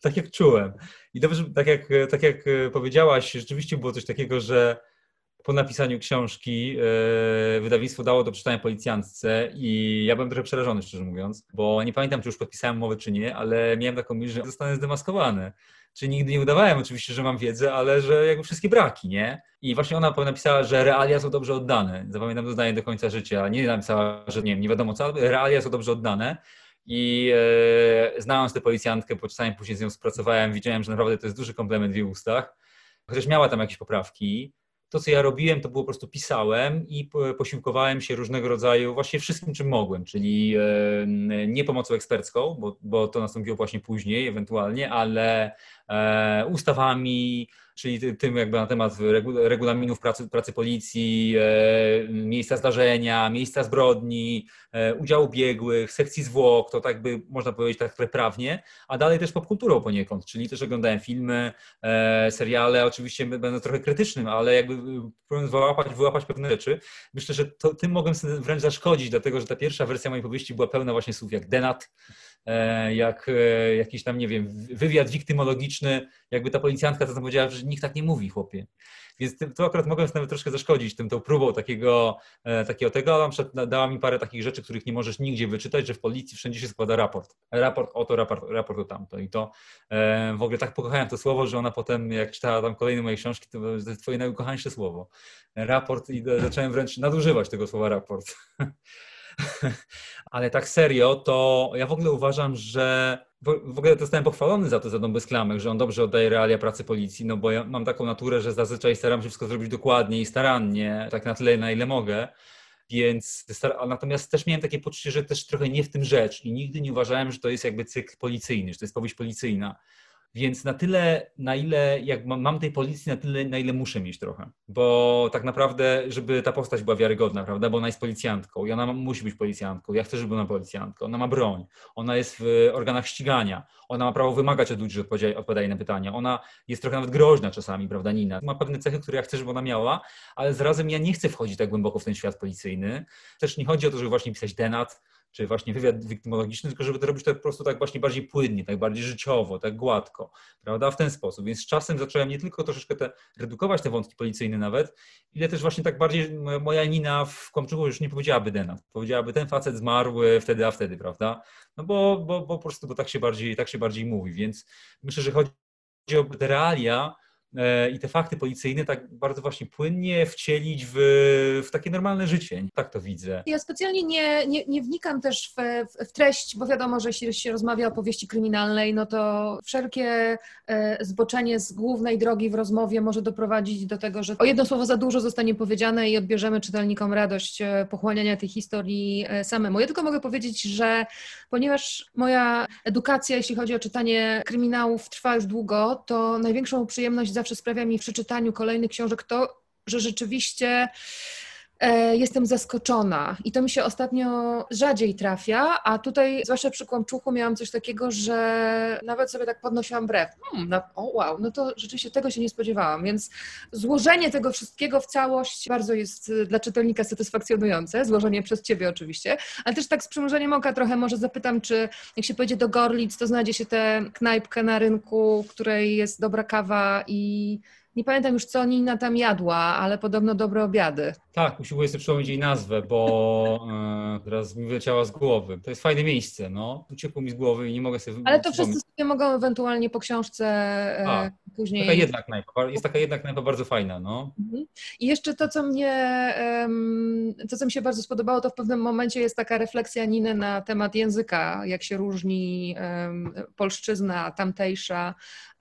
tak jak czułem. I dobrze, tak jak, tak jak powiedziałaś, rzeczywiście było coś takiego, że po napisaniu książki yy, wydawnictwo dało do przeczytania policjantce i ja byłem trochę przerażony, szczerze mówiąc, bo nie pamiętam, czy już podpisałem umowę, czy nie, ale miałem taką myśl, że zostanę zdemaskowany. Czy nigdy nie udawałem oczywiście, że mam wiedzę, ale że jakby wszystkie braki, nie? I właśnie ona napisała, że realia są dobrze oddane. Zapamiętam to zdanie do końca życia. Nie napisała, że nie nie wiadomo co, ale realia są dobrze oddane. I e, znając tę policjantkę, po czasami później z nią współpracowałem, widziałem, że naprawdę to jest duży komplement w jej ustach. Chociaż miała tam jakieś poprawki, to, co ja robiłem, to było po prostu pisałem i posiłkowałem się różnego rodzaju, właśnie wszystkim, czym mogłem, czyli e, nie pomocą ekspercką, bo, bo to nastąpiło właśnie później ewentualnie, ale ustawami, czyli tym jakby na temat regulaminów pracy, pracy policji, e, miejsca zdarzenia, miejsca zbrodni, e, udziału biegłych, sekcji zwłok, to tak by można powiedzieć tak preprawnie, a dalej też popkulturą poniekąd, czyli też oglądałem filmy, e, seriale, oczywiście będę trochę krytycznym, ale jakby próbując wyłapać, wyłapać pewne rzeczy. Myślę, że to, tym mogłem wręcz zaszkodzić, dlatego że ta pierwsza wersja mojej powieści była pełna właśnie słów jak denat, E, jak e, jakiś tam, nie wiem, wywiad wiktymologiczny, jakby ta policjantka to powiedziała, że nikt tak nie mówi, chłopie. Więc to akurat mogłem nawet troszkę zaszkodzić tym, tą próbą takiego, e, takiego tego, ale na dała mi parę takich rzeczy, których nie możesz nigdzie wyczytać, że w policji wszędzie się składa raport. Raport o to, raport, raport o tamto. I to w ogóle tak pokochałem to słowo, że ona potem, jak czytała tam kolejne moje książki, to jest twoje najukochańsze słowo. Raport i zacząłem wręcz nadużywać tego słowa raport. <laughs> <laughs> Ale tak serio, to ja w ogóle uważam, że w ogóle zostałem pochwalony za to za bez klamek, że on dobrze oddaje realia pracy policji, no bo ja mam taką naturę, że zazwyczaj staram się wszystko zrobić dokładnie i starannie, tak na tyle, na ile mogę. Więc natomiast też miałem takie poczucie, że też trochę nie w tym rzecz i nigdy nie uważałem, że to jest jakby cykl policyjny, że to jest powieść policyjna. Więc na tyle, na ile jak mam tej policji, na tyle, na ile muszę mieć trochę. Bo tak naprawdę, żeby ta postać była wiarygodna, prawda? Bo ona jest policjantką i ona musi być policjantką. Ja chcę, żeby była policjantką. Ona ma broń, ona jest w organach ścigania, ona ma prawo wymagać od ludzi, że odpowiadają na pytania. Ona jest trochę nawet groźna czasami, prawda, Nina? Ma pewne cechy, które ja chcę, żeby ona miała, ale zarazem ja nie chcę wchodzić tak głęboko w ten świat policyjny. Też nie chodzi o to, żeby właśnie pisać denat, czy właśnie wywiad wiktymologiczny, tylko żeby to robić tak po prostu tak właśnie bardziej płynnie, tak bardziej życiowo, tak gładko, prawda, w ten sposób. Więc z czasem zacząłem nie tylko troszeczkę te, redukować te wątki policyjne nawet, ile też właśnie tak bardziej moja Nina w Kłamczuchu już nie powiedziałaby Denat, powiedziałaby ten facet zmarł wtedy, a wtedy, prawda, no bo, bo, bo po prostu bo tak się bardziej, tak się bardziej mówi, więc myślę, że chodzi o te realia, i te fakty policyjne tak bardzo właśnie płynnie wcielić w, w takie normalne życie. Tak to widzę. Ja specjalnie nie, nie, nie wnikam też w, w, treść, bo wiadomo, że jeśli się rozmawia o powieści kryminalnej, no to wszelkie e, zboczenie z głównej drogi w rozmowie może doprowadzić do tego, że o jedno słowo za dużo zostanie powiedziane i odbierzemy czytelnikom radość e, pochłaniania tej historii samemu. Ja tylko mogę powiedzieć, że ponieważ moja edukacja, jeśli chodzi o czytanie kryminałów, trwa już długo, to największą przyjemność zawsze sprawia mi w przeczytaniu kolejnych książek to, że rzeczywiście jestem zaskoczona i to mi się ostatnio rzadziej trafia, a tutaj, zwłaszcza przy kłamczuchu, miałam coś takiego, że nawet sobie tak podnosiłam brew. Hmm, no, o wow, no to rzeczywiście tego się nie spodziewałam, więc złożenie tego wszystkiego w całość bardzo jest y, dla czytelnika satysfakcjonujące, złożenie przez Ciebie oczywiście, ale też tak z przymrużeniem oka trochę może zapytam, czy jak się pojedzie do Gorlic, to znajdzie się tę knajpkę na rynku, w której jest dobra kawa i nie pamiętam już, co Nina tam jadła, ale podobno dobre obiady. Tak, usiłuję sobie przypomnieć jej nazwę, bo e, teraz mi wyleciała z głowy. To jest fajne miejsce, no. Uciekło mi z głowy i nie mogę sobie Ale to wszyscy sobie mogą ewentualnie po książce e, A, później... Taka jedna knajpa, jest taka jedna knajpa bardzo fajna, no. Mhm. I jeszcze to, co mnie, to, co mi się bardzo spodobało, to w pewnym momencie jest taka refleksja Niny na temat języka, jak się różni polszczyzna tamtejsza,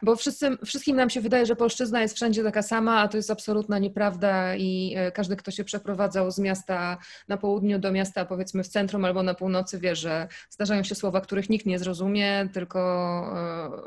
bo wszyscy, wszystkim nam się wydaje, że polszczyzna jest wszędzie taka sama, a to jest absolutna nieprawda i e, każdy, kto się przeprowadzał z miasta na południu do miasta, powiedzmy w centrum albo na północy, wie, że zdarzają się słowa, których nikt nie zrozumie, tylko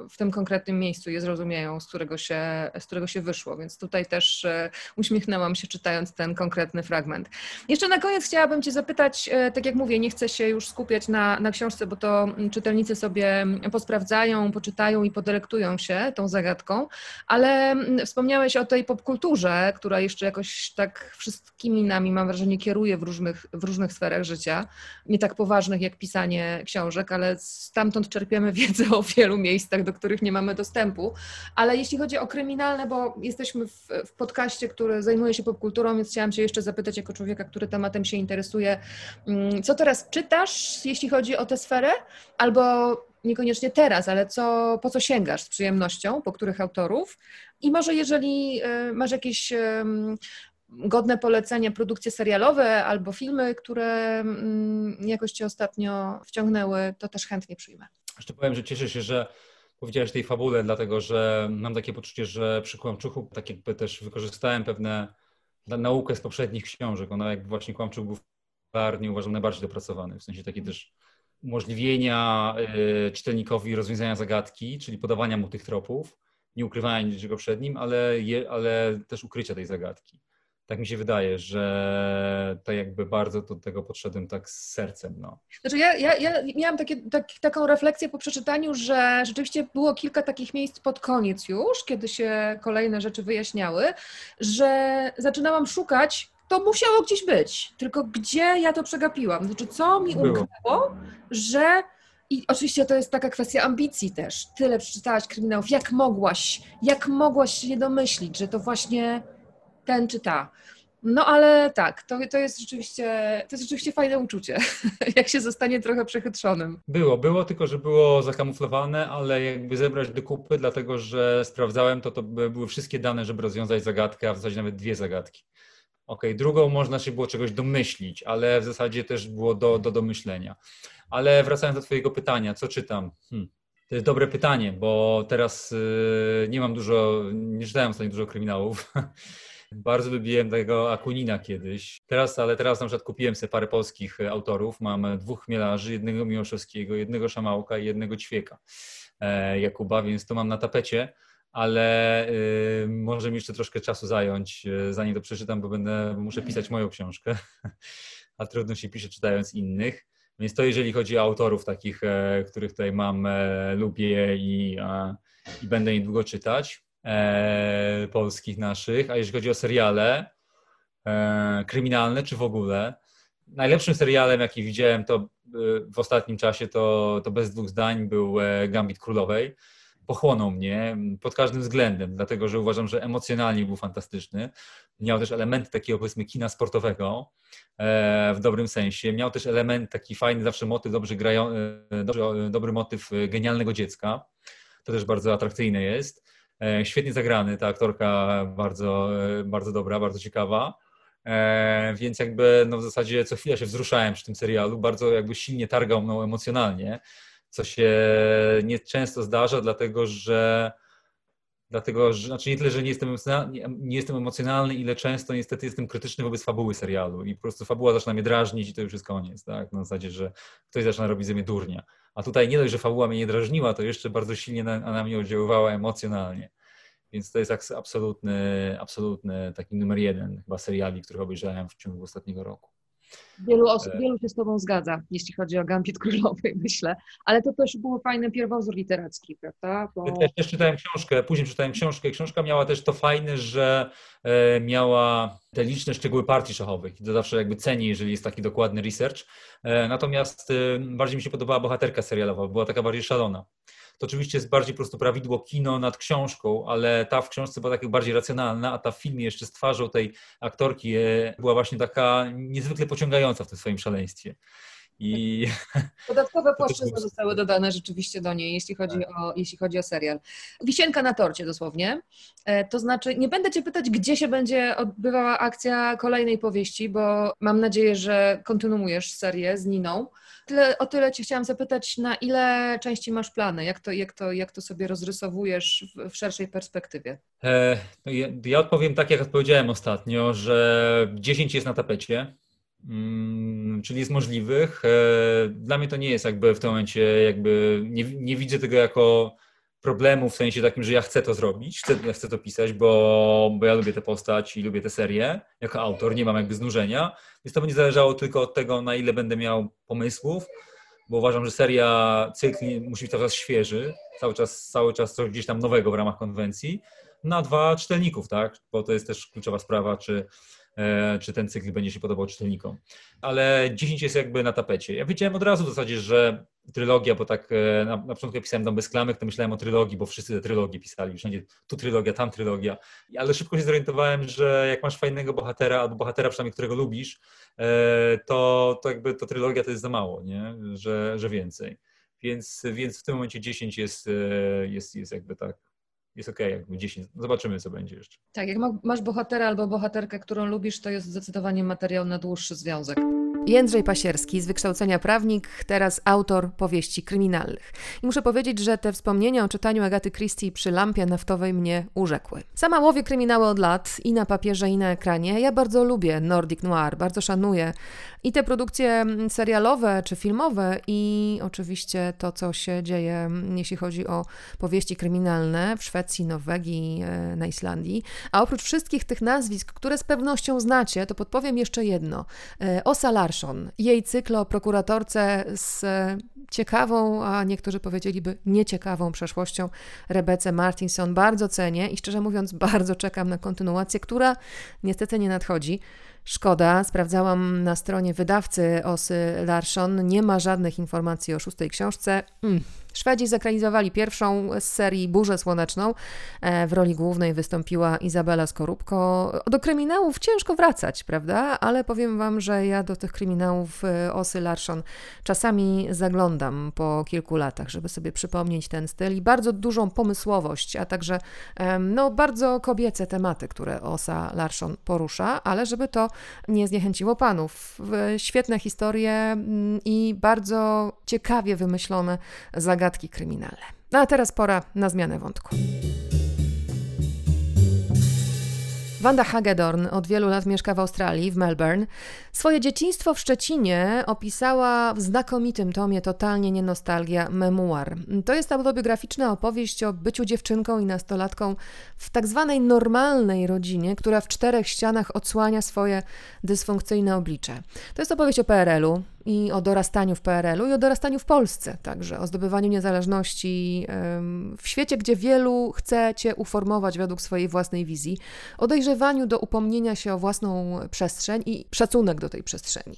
e, w tym konkretnym miejscu je zrozumieją, z którego się, z którego się wyszło, więc tutaj też e, uśmiechnęłam się czytając ten konkretny fragment. Jeszcze na koniec chciałabym Cię zapytać, e, tak jak mówię, nie chcę się już skupiać na, na książce, bo to mm, czytelnicy sobie posprawdzają, poczytają i podelektują się tą zagadką, ale mm, wspomniałeś o tej popkulturze, która jeszcze jakoś tak wszystkimi nami, mam wrażenie, kieruje w różnych, w różnych sferach życia, nie tak poważnych jak pisanie książek, ale stamtąd czerpiemy <laughs> wiedzę o wielu miejscach, do których nie mamy dostępu. Ale jeśli chodzi o kryminalne, bo jesteśmy w, w podcaście, który zajmuje się popkulturą, więc chciałam Cię jeszcze zapytać jako człowieka, który tematem się interesuje, mm, co teraz czytasz, jeśli chodzi o tę sferę, albo niekoniecznie teraz, ale co, po co sięgasz z przyjemnością, po których autorów? I może jeżeli y, masz jakieś ym, godne polecenie, produkcje serialowe albo filmy, które ym, jakoś Cię ostatnio wciągnęły, to też chętnie przyjmę. Jeszcze powiem, że cieszę się, że powiedziałeś tej fabule, dlatego że mam takie poczucie, że przy Kłamczuchu tak jakby też wykorzystałem pewne naukę z poprzednich książek. Ona jakby właśnie Kłamczuk był fabularnie uważam najbardziej dopracowany, w sensie takiej też umożliwienia y, czytelnikowi rozwiązania zagadki, czyli podawania mu tych tropów, nie ukrywania niczego przed nim, ale, je, ale też ukrycia tej zagadki. Tak mi się wydaje, że tak jakby bardzo do tego podszedłem tak z sercem. No. Znaczy ja, ja, ja miałam takie, tak, taką refleksję po przeczytaniu, że rzeczywiście było kilka takich miejsc pod koniec już, kiedy się kolejne rzeczy wyjaśniały, że zaczynałam szukać to musiało gdzieś być. Tylko gdzie ja to przegapiłam? Znaczy, co mi umknęło, że. I oczywiście to jest taka kwestia ambicji też. Tyle przeczytałaś kryminałów. Jak mogłaś, jak mogłaś się nie domyślić, że to właśnie ten czy ta? No ale tak, to, to jest rzeczywiście, to jest rzeczywiście fajne uczucie, <laughs> jak się zostanie trochę przechytrzonym. Było, było, tylko że było zakamuflowane, ale jakby zebrać do kupy, dlatego że sprawdzałem, to to były wszystkie dane, żeby rozwiązać zagadkę, a w zasadzie nawet dwie zagadki. Ok, drugą można się było czegoś domyślić, ale w zasadzie też było do, do domyślenia. Ale wracając do Twojego pytania, co czytam? Hmm. To jest dobre pytanie, bo teraz yy, nie mam dużo, nie czytałem ostatnio dużo kryminałów. <laughs> Bardzo lubiłem tego Akunina kiedyś. Teraz, ale teraz na przykład kupiłem sobie parę polskich autorów. Mam dwóch chmielarzy, jednego Miłoszewskiego, jednego Szamałka i jednego Ćwieka e, Jakuba, więc to mam na tapecie ale y, może mi jeszcze troszkę czasu zająć, y, zanim to przeczytam, bo będę, bo muszę pisać moją książkę, <laughs> a trudno się pisze czytając innych. Więc to jeżeli chodzi o autorów takich, e, których tutaj mam, e, lubię i, i będę niedługo czytać, e, polskich naszych, a jeżeli chodzi o seriale kryminalne czy w ogóle, najlepszym serialem, jaki widziałem to w ostatnim czasie, to, to bez dwóch zdań był Gambit Królowej pochłonął mnie pod każdym względem, dlatego że uważam, że emocjonalnie był fantastyczny. Miał też element takiego powiedzmy kina sportowego e, w dobrym sensie. Miał też element taki fajny, zawsze motyw, dobrze grają, e, dobry motyw genialnego dziecka. To też bardzo atrakcyjne jest. E, świetnie zagrany, ta aktorka bardzo, bardzo dobra, bardzo ciekawa. Więc jakby no w zasadzie co chwilę się wzruszałem przy tym serialu, bardzo jakby silnie targał mną emocjonalnie co się nieczęsto zdarza, dlatego że dlatego, że, znaczy nie tyle, że nie jestem, nie, jestem emocjonalny, ile często niestety jestem krytyczny wobec fabuły serialu i po prostu fabuła zaczyna mnie drażnić i to już jest koniec, tak, na zasadzie, że ktoś zaczyna robić ze mnie durnia. A tutaj nie dość, że fabuła mnie nie drażniła, to jeszcze bardzo silnie na, na mnie oddziaływała emocjonalnie. Więc to jest absolutny, absolutny taki numer jeden chyba seriali, których obejrzałem w ciągu ostatniego roku. Wielu osób, E. wielu się z Tobą zgadza, jeśli chodzi o Gambit <laughs> Królowej, myślę. Ale to też był fajny pierwowzór literacki, prawda? Bo... Ja też, też czytałem książkę, później czytałem książkę. Książka miała też to fajne, że e, miała te liczne szczegóły partii szachowych to zawsze jakby cenię, jeżeli jest taki dokładny research. E, natomiast bardziej mi się podobała bohaterka serialowa, była taka bardziej szalona. To oczywiście jest bardziej po prostu prawidło kino nad książką, ale ta w książce była taka bardziej racjonalna, a ta w filmie jeszcze z twarzą tej aktorki e, była właśnie taka niezwykle pociągająca w tym swoim szaleństwie. I <laughs> Dodatkowe płaszczyzny zostały dodane rzeczywiście do niej, jeśli chodzi, o, jeśli chodzi o serial. Wisienka na torcie dosłownie. E, To znaczy, nie będę Cię pytać, gdzie się będzie odbywała akcja kolejnej powieści, bo mam nadzieję, że kontynuujesz serię z Niną. Tyle, o tyle Cię chciałam zapytać, na ile części masz plany? Jak to, jak to, jak to sobie rozrysowujesz w, w szerszej perspektywie? E, no ja, ja odpowiem tak, jak odpowiedziałem ostatnio, że 10 jest na tapecie, czyli jest możliwych. E, Dla mnie to nie jest jakby w tym momencie, jakby nie, nie widzę tego jako problemu w sensie takim, że ja chcę to zrobić, chcę, chcę to pisać, bo, bo ja lubię tę postać i lubię tę serię jako autor, nie mam jakby znużenia, więc to będzie zależało tylko od tego, na ile będę miał pomysłów, bo uważam, że seria, cykl musi być cały czas świeży, cały czas, cały czas coś gdzieś tam nowego w ramach konwencji, na dwa czytelników, tak? Bo to jest też kluczowa sprawa, czy, czy ten cykl będzie się podobał czytelnikom. Ale 10 jest jakby na tapecie. Ja wiedziałem od razu w zasadzie, że trylogia, bo tak e, na, na początku jak pisałem Dom bez klamek, to myślałem o trylogii, bo wszyscy te trylogie pisali, wszędzie tu trylogia, tam trylogia. Ale szybko się zorientowałem, że jak masz fajnego bohatera, albo bohatera przynajmniej, którego lubisz, e, to, to jakby to trylogia to jest za mało, nie? Że, że więcej. Więc, więc w tym momencie 10 jest, e, jest, jest jakby tak, jest okej, jakby 10. Zobaczymy, co będzie jeszcze. Tak, jak ma- masz bohatera albo bohaterkę, którą lubisz, to jest zdecydowanie materiał na dłuższy związek. Jędrzej Pasierski, z wykształcenia prawnik, teraz autor powieści kryminalnych. I muszę powiedzieć, że te wspomnienia o czytaniu Agaty Christie przy lampie naftowej mnie urzekły. Sama łowię kryminały od lat i na papierze, i na ekranie. Ja bardzo lubię Nordic Noir, bardzo szanuję i te produkcje mm, serialowe czy filmowe, i oczywiście to, co się dzieje, mm, jeśli chodzi o powieści kryminalne w Szwecji, Norwegii, e, na Islandii. A oprócz wszystkich tych nazwisk, które z pewnością znacie, to podpowiem jeszcze jedno. E, Osa Jej cykl o prokuratorce z ciekawą, a niektórzy powiedzieliby nieciekawą przeszłością, Rebece Martinson. Bardzo cenię i szczerze mówiąc bardzo czekam na kontynuację, która niestety nie nadchodzi. Szkoda, sprawdzałam na stronie wydawcy Osy Larsson, nie ma żadnych informacji o szóstej książce. Mm. Szwedzi zakranizowali pierwszą z serii Burzę Słoneczną. E, W roli głównej wystąpiła Izabela Skorupko. Do kryminałów ciężko wracać, prawda? Ale powiem Wam, że ja do tych kryminałów e, Osy Larsson czasami zaglądam po kilku latach, żeby sobie przypomnieć ten styl i bardzo dużą pomysłowość, a także no, bardzo kobiece tematy, które Osa Larsson porusza, ale żeby to nie zniechęciło panów. W- Świetne historie mm, i bardzo ciekawie wymyślone zagadki kryminalne. No a teraz pora na zmianę wątku. Wanda Hagedorn od wielu lat mieszka w Australii, w Melbourne. Swoje dzieciństwo w Szczecinie opisała w znakomitym tomie Totalnie nie nostalgia memuar. To jest autobiograficzna opowieść o byciu dziewczynką i nastolatką w tak zwanej normalnej rodzinie, która w czterech ścianach odsłania swoje dysfunkcyjne oblicze. To jest opowieść o PRL-u i o dorastaniu w PRL-u i o dorastaniu w Polsce, także o zdobywaniu niezależności w świecie, gdzie wielu chce cię uformować według swojej własnej wizji, o dojrzewaniu do upomnienia się o własną przestrzeń i szacunek do tej przestrzeni.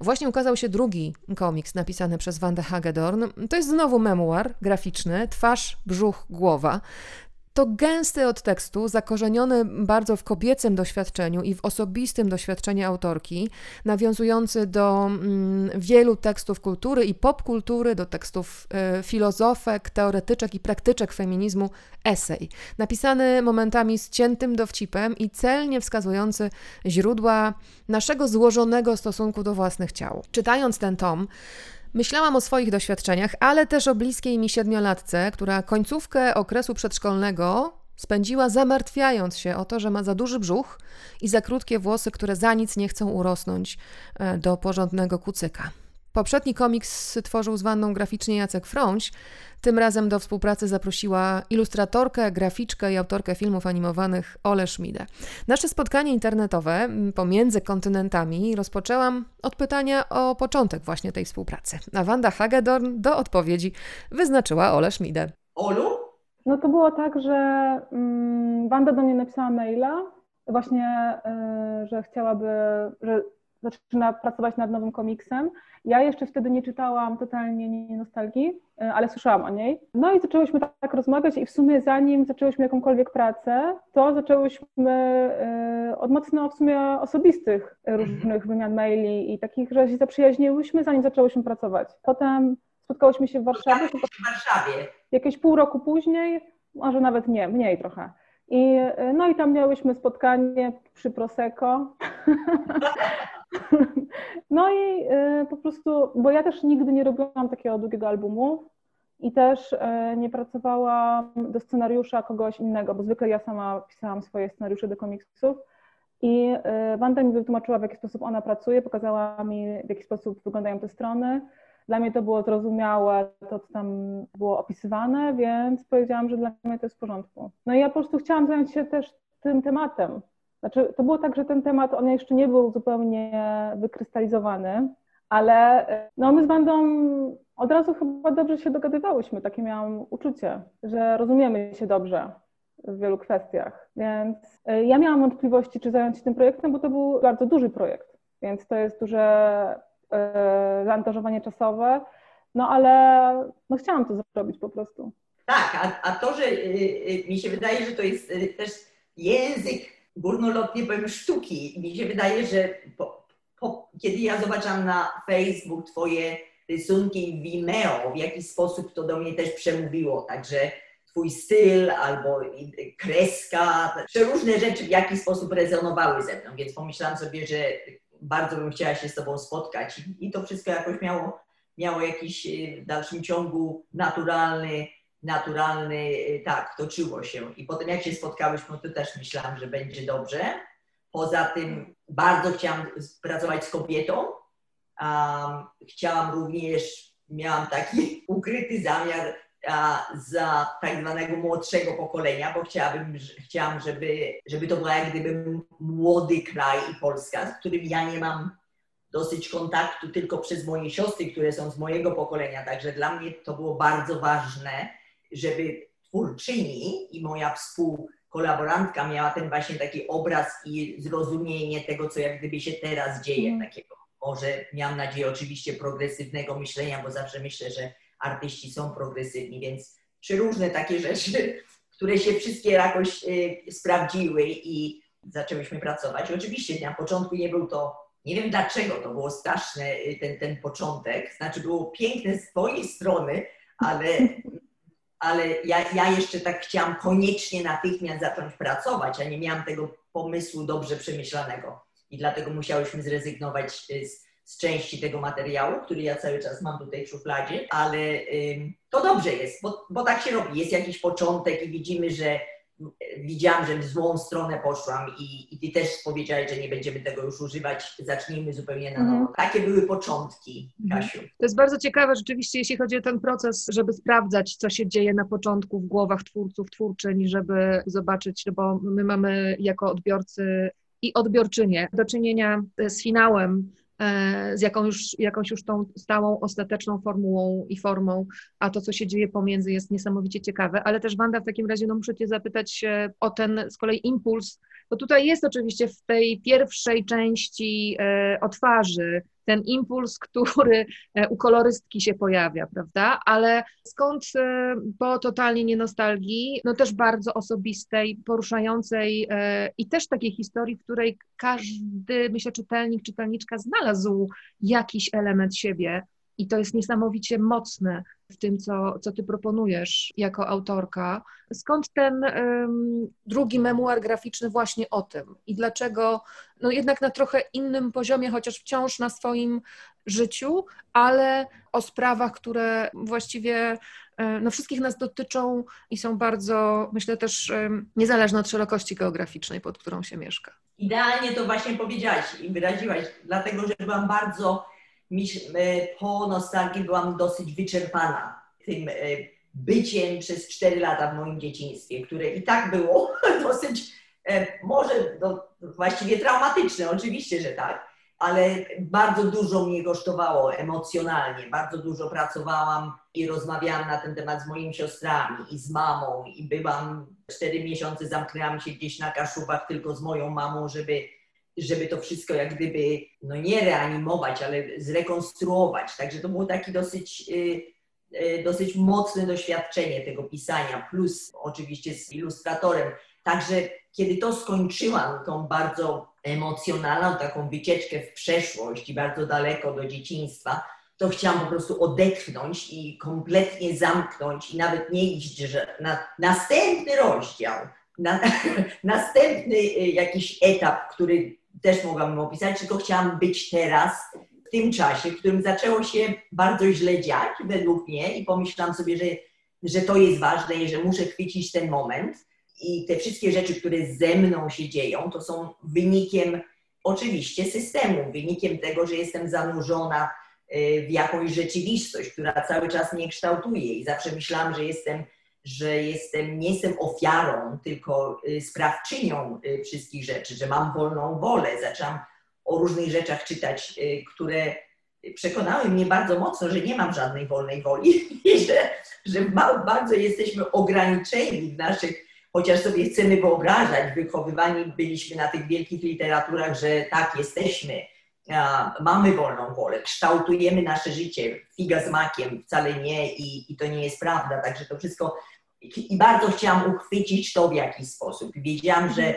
Właśnie ukazał się drugi komiks napisany przez Wandę Hagedorn. To jest znowu memuar graficzny, twarz, brzuch, głowa. To gęsty od tekstu, zakorzeniony bardzo w kobiecym doświadczeniu i w osobistym doświadczeniu autorki, nawiązujący do mm, wielu tekstów kultury i popkultury, do tekstów e, filozofek, teoretyczek i praktyczek feminizmu, esej. Napisany momentami z ciętym dowcipem i celnie wskazujący źródła naszego złożonego stosunku do własnych ciał. Czytając ten tom, Myślałam o swoich doświadczeniach, ale też o bliskiej mi siedmiolatce, która końcówkę okresu przedszkolnego spędziła zamartwiając się o to, że ma za duży brzuch i za krótkie włosy, które za nic nie chcą urosnąć e, do porządnego kucyka. Poprzedni komiks tworzył z Wanną graficznie Jacek Frąś. Tym razem do współpracy zaprosiła ilustratorkę, graficzkę i autorkę filmów animowanych Ole Schmidę. Nasze spotkanie internetowe pomiędzy kontynentami rozpoczęłam od pytania o początek właśnie tej współpracy. A Wanda Hagedorn do odpowiedzi wyznaczyła Ole Schmidę. Olu? No to było tak, że um, Wanda do mnie napisała maila, właśnie, y, że chciałaby, że zaczyna pracować nad nowym komiksem. Ja jeszcze wtedy nie czytałam totalnie nie nostalgii, y, ale słyszałam o niej. No i zaczęłyśmy tak, rozmawiać i w sumie zanim zaczęłyśmy jakąkolwiek pracę, to zaczęłyśmy y, od mocno w sumie osobistych różnych wymian maili i takich, że się zaprzyjaźniłyśmy, zanim zaczęłyśmy pracować. Potem spotkałyśmy się w Warszawie. w Warszawie. Jakieś pół roku później, może nawet nie, mniej trochę. I, no i tam miałyśmy spotkanie przy Prosecco. <laughs> No i y, po prostu, bo ja też nigdy nie robiłam takiego długiego albumu i też y, nie pracowałam do scenariusza kogoś innego, bo zwykle ja sama pisałam swoje scenariusze do komiksów. I Wanda mi wytłumaczyła, w jaki sposób ona pracuje, pokazała mi, w jaki sposób wyglądają te strony. Dla mnie to było zrozumiałe, to co tam było opisywane, więc powiedziałam, że dla mnie to jest w porządku. No i ja po prostu chciałam zająć się też tym tematem. Znaczy, to było tak, że ten temat, on jeszcze nie był zupełnie wykrystalizowany, ale no my z Wandą od razu chyba dobrze się dogadywałyśmy, takie miałam uczucie, że rozumiemy się dobrze w wielu kwestiach. Więc e, ja miałam wątpliwości, czy zająć się tym projektem, bo to był bardzo duży projekt, więc to jest duże e, zaangażowanie czasowe, no ale no chciałam to zrobić po prostu. Tak, a, a to, że y, y, mi się wydaje, że to jest y, też język górnolotnie powiem sztuki. Mi się wydaje, że po, po, kiedy ja zobaczyłam na Facebook twoje rysunki Vimeo, w jaki sposób to do mnie też przemówiło, także twój styl albo kreska, przeróżne rzeczy w jaki sposób rezonowały ze mną, więc pomyślałam sobie, że bardzo bym chciała się z tobą spotkać i to wszystko jakoś miało, miało jakiś w dalszym ciągu naturalny naturalny, y, tak, toczyło się. I potem jak się spotkałyśmy, to też myślałam, że będzie dobrze. Poza tym bardzo chciałam pracować z kobietą. Um, chciałam również, miałam taki ukryty zamiar za tak zwanego młodszego pokolenia, bo chciałabym, chciałam, żeby, żeby to była jak gdyby młody kraj i Polska, z którym ja nie mam dosyć kontaktu tylko przez moje siostry, które są z mojego pokolenia. Także dla mnie to było bardzo ważne, żeby twórczyni i moja współkolaborantka miała ten właśnie taki obraz i zrozumienie tego, co jak gdyby się teraz dzieje, mm. takiego może miałam nadzieję oczywiście progresywnego myślenia, bo zawsze myślę, że artyści są progresywni, więc trzy różne takie rzeczy, które się wszystkie jakoś y, sprawdziły i zaczęłyśmy pracować. Oczywiście na początku nie był to, nie wiem dlaczego to było straszne, y, ten, ten początek, znaczy było piękne z twojej strony, ale ale ja, ja jeszcze tak chciałam koniecznie natychmiast zacząć pracować, a nie miałam tego pomysłu dobrze przemyślanego. I dlatego musiałyśmy zrezygnować y, z, z części tego materiału, który ja cały czas mam tutaj w szufladzie, ale to dobrze jest, bo, bo tak się robi. Jest jakiś początek i widzimy, że widziałam, że w złą stronę poszłam i, i ty też powiedziałeś, że nie będziemy tego już używać, zacznijmy zupełnie na nowo. Mhm. Takie były początki, mhm. Kasiu. To jest bardzo ciekawe rzeczywiście, jeśli chodzi o ten proces, żeby sprawdzać, co się dzieje na początku w głowach twórców, twórczyń, żeby zobaczyć, no bo my mamy jako odbiorcy i odbiorczynie do czynienia z finałem E, z jaką już, jakąś już tą stałą, ostateczną formułą i formą, a to, co się dzieje pomiędzy jest niesamowicie ciekawe, ale też Wanda w takim razie, no muszę Cię zapytać o ten z kolei impuls, bo tutaj jest oczywiście w tej pierwszej części e, o ten impuls, który e, u kolorystki się pojawia, prawda? Ale skąd e, po totalnie nie nostalgii, no też bardzo osobistej, poruszającej e, i też takiej historii, w której każdy, myślę, czytelnik, czytelniczka znalazł jakiś element siebie. I to jest niesamowicie mocne w tym, co, co ty proponujesz jako autorka. Skąd ten um, drugi memuar graficzny właśnie o tym? I dlaczego, no jednak na trochę innym poziomie, chociaż wciąż na swoim życiu, ale o sprawach, które właściwie e, no, wszystkich nas dotyczą i są bardzo, myślę też, niezależne od szerokości geograficznej, pod którą się mieszka. Idealnie to właśnie powiedziałaś i wyraziłaś, dlatego że byłam bardzo po nostalgii byłam dosyć wyczerpana tym e, byciem przez 4 lata w moim dzieciństwie, które i tak było <laughs> dosyć, e, może no, właściwie traumatyczne, oczywiście, że tak, ale bardzo dużo mnie kosztowało emocjonalnie, bardzo dużo pracowałam i rozmawiałam na ten temat z moimi siostrami i z mamą i byłam, cztery miesiące zamknęłam się gdzieś na Kaszubach tylko z moją mamą, żeby żeby to wszystko jak gdyby, no nie reanimować, ale zrekonstruować. Także to było takie dosyć, y, y, dosyć mocne doświadczenie tego pisania, plus oczywiście z ilustratorem. Także kiedy to skończyłam, tą bardzo emocjonalną taką wycieczkę w przeszłość i bardzo daleko do dzieciństwa, to chciałam po prostu odetchnąć i kompletnie zamknąć i nawet nie iść że na następny rozdział, na, <laughs> następny y, jakiś etap, który też mogłabym opisać, tylko chciałam być teraz, w tym czasie, w którym zaczęło się bardzo źle dziać według mnie i pomyślałam sobie, że, że to jest ważne i że muszę chwycić ten moment. I te wszystkie rzeczy, które ze mną się dzieją, to są wynikiem oczywiście systemu, wynikiem tego, że jestem zanurzona y, w jakąś rzeczywistość, która cały czas mnie kształtuje i zawsze myślałam, że jestem że jestem, nie jestem ofiarą, tylko y, sprawczynią y, wszystkich rzeczy, że mam wolną wolę. Zaczęłam o różnych rzeczach czytać, y, które przekonały mnie bardzo mocno, że nie mam żadnej wolnej woli <laughs> i że, że bardzo jesteśmy ograniczeni w naszych, chociaż sobie chcemy wyobrażać, wychowywani byliśmy na tych wielkich literaturach, że tak jesteśmy, mamy wolną wolę, kształtujemy nasze życie, figa z makiem, wcale nie i, i to nie jest prawda, także to wszystko i bardzo chciałam uchwycić to w jakiś sposób. Wiedziałam, że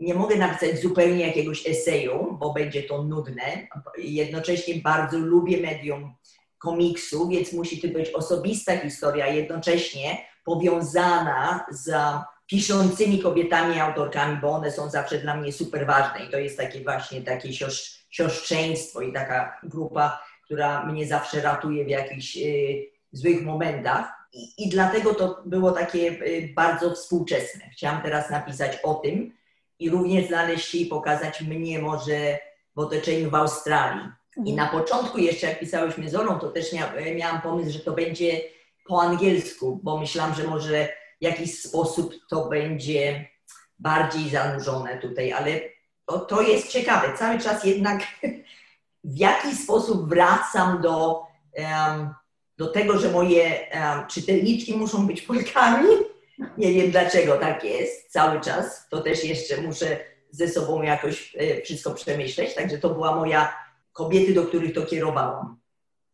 nie mogę napisać zupełnie jakiegoś eseju, bo będzie to nudne. Jednocześnie bardzo lubię medium komiksu, więc musi to być osobista historia, jednocześnie powiązana z piszącymi kobietami, autorkami, bo one są zawsze dla mnie super ważne i to jest takie właśnie takie siostrzeństwo i taka grupa, która mnie zawsze ratuje w jakichś y, złych momentach. I, I, dlatego to było takie y, bardzo współczesne. Chciałam teraz napisać o tym i również znaleźć się i pokazać mnie może w otoczeniu w Australii. I na początku jeszcze jak pisałyśmy z Olą, to też mia, miałam pomysł, że to będzie po angielsku, bo myślałam, że może w jakiś sposób to będzie bardziej zanurzone tutaj, ale to, to jest ciekawe. Cały czas jednak <laughs> w jakiś sposób wracam do um, do tego, że moje um, czytelniczki muszą być Polkami. Nie wiem dlaczego tak jest cały czas. To też jeszcze muszę ze sobą jakoś e, wszystko przemyśleć. Także to była moja kobiety, do których to kierowałam.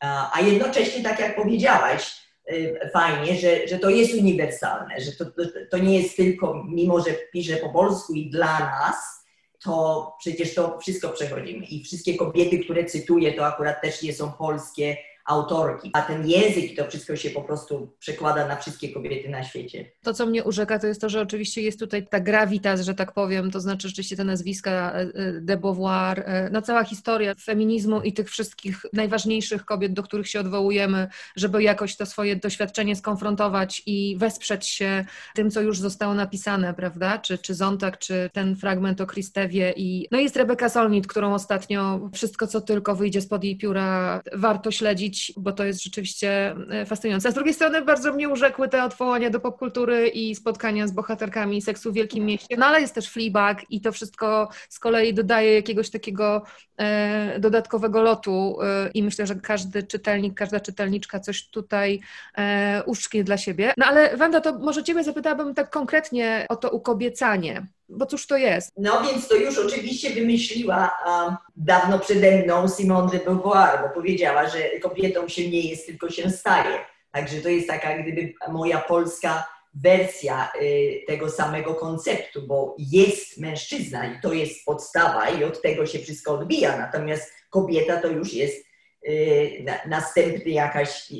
A, a jednocześnie, tak jak powiedziałaś, e, fajnie, że, że to jest uniwersalne, że to, to, to nie jest tylko, mimo że piszę po polsku i dla nas, to przecież to wszystko przechodzimy. I wszystkie kobiety, które cytuję, to akurat też nie są polskie, autorki, a ten język i to wszystko się po prostu przekłada na wszystkie kobiety na świecie. To, co mnie urzeka, to jest to, że oczywiście jest tutaj ta gravitas, że tak powiem, to znaczy rzeczywiście te nazwiska e, e, de Beauvoir, e, no cała historia feminizmu i tych wszystkich najważniejszych kobiet, do których się odwołujemy, żeby jakoś to swoje doświadczenie skonfrontować i wesprzeć się tym, co już zostało napisane, prawda? Czy, czy Zontak, czy ten fragment o Kristewie i no jest Rebeka Solnit, którą ostatnio wszystko, co tylko wyjdzie spod jej pióra, warto śledzić bo to jest rzeczywiście e, fascynujące. A z drugiej strony bardzo mnie urzekły te odwołania do popkultury i spotkania z bohaterkami seksu w Wielkim Mieście, no ale jest też Fleabag i to wszystko z kolei dodaje jakiegoś takiego e, dodatkowego lotu e, i myślę, że każdy czytelnik, każda czytelniczka coś tutaj e, uszczknie dla siebie. No ale Wanda, to może Ciebie zapytałabym tak konkretnie o to ukobiecanie. Bo cóż to jest? No więc to już oczywiście wymyśliła um, dawno przede mną Simone de Beauvoir, bo powiedziała, że kobietą się nie jest, tylko się staje. Także to jest taka gdyby moja polska wersja y, tego samego konceptu, bo jest mężczyzna i to jest podstawa i od tego się wszystko odbija, natomiast kobieta to już jest y, następny jakaś,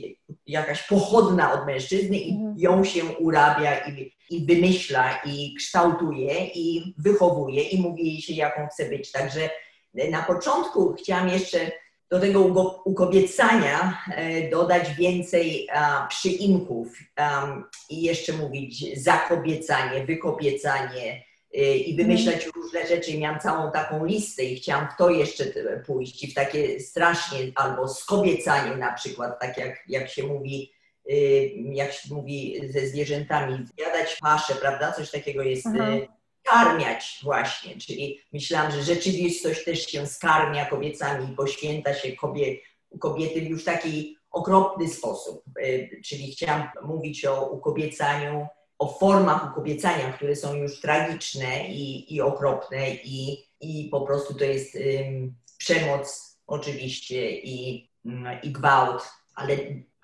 jakaś pochodna od mężczyzny i mhm. ją się urabia i i wymyśla, i kształtuje, i wychowuje, i mówi jej się, jaką chce być. Także na początku chciałam jeszcze do tego ukobiecania e, dodać więcej przyimków i jeszcze mówić zakobiecanie, wykobiecanie, y, i wymyślać różne rzeczy. I miałam całą taką listę i chciałam w to jeszcze pójść i w takie strasznie, albo skobiecanie na przykład, tak jak, jak się mówi, jak się mówi ze zwierzętami, zjadać paszę, prawda? Coś takiego jest. Aha. y, Karmiać właśnie, czyli myślałam, że rzeczywistość też się skarmia kobiecami i poświęca się kobie, kobiety w już taki okropny sposób. Y, Czyli chciałam mówić o ukobiecaniu, o formach ukobiecania, które są już tragiczne i, i okropne i, i po prostu to jest ym, przemoc oczywiście i, mm, i gwałt, ale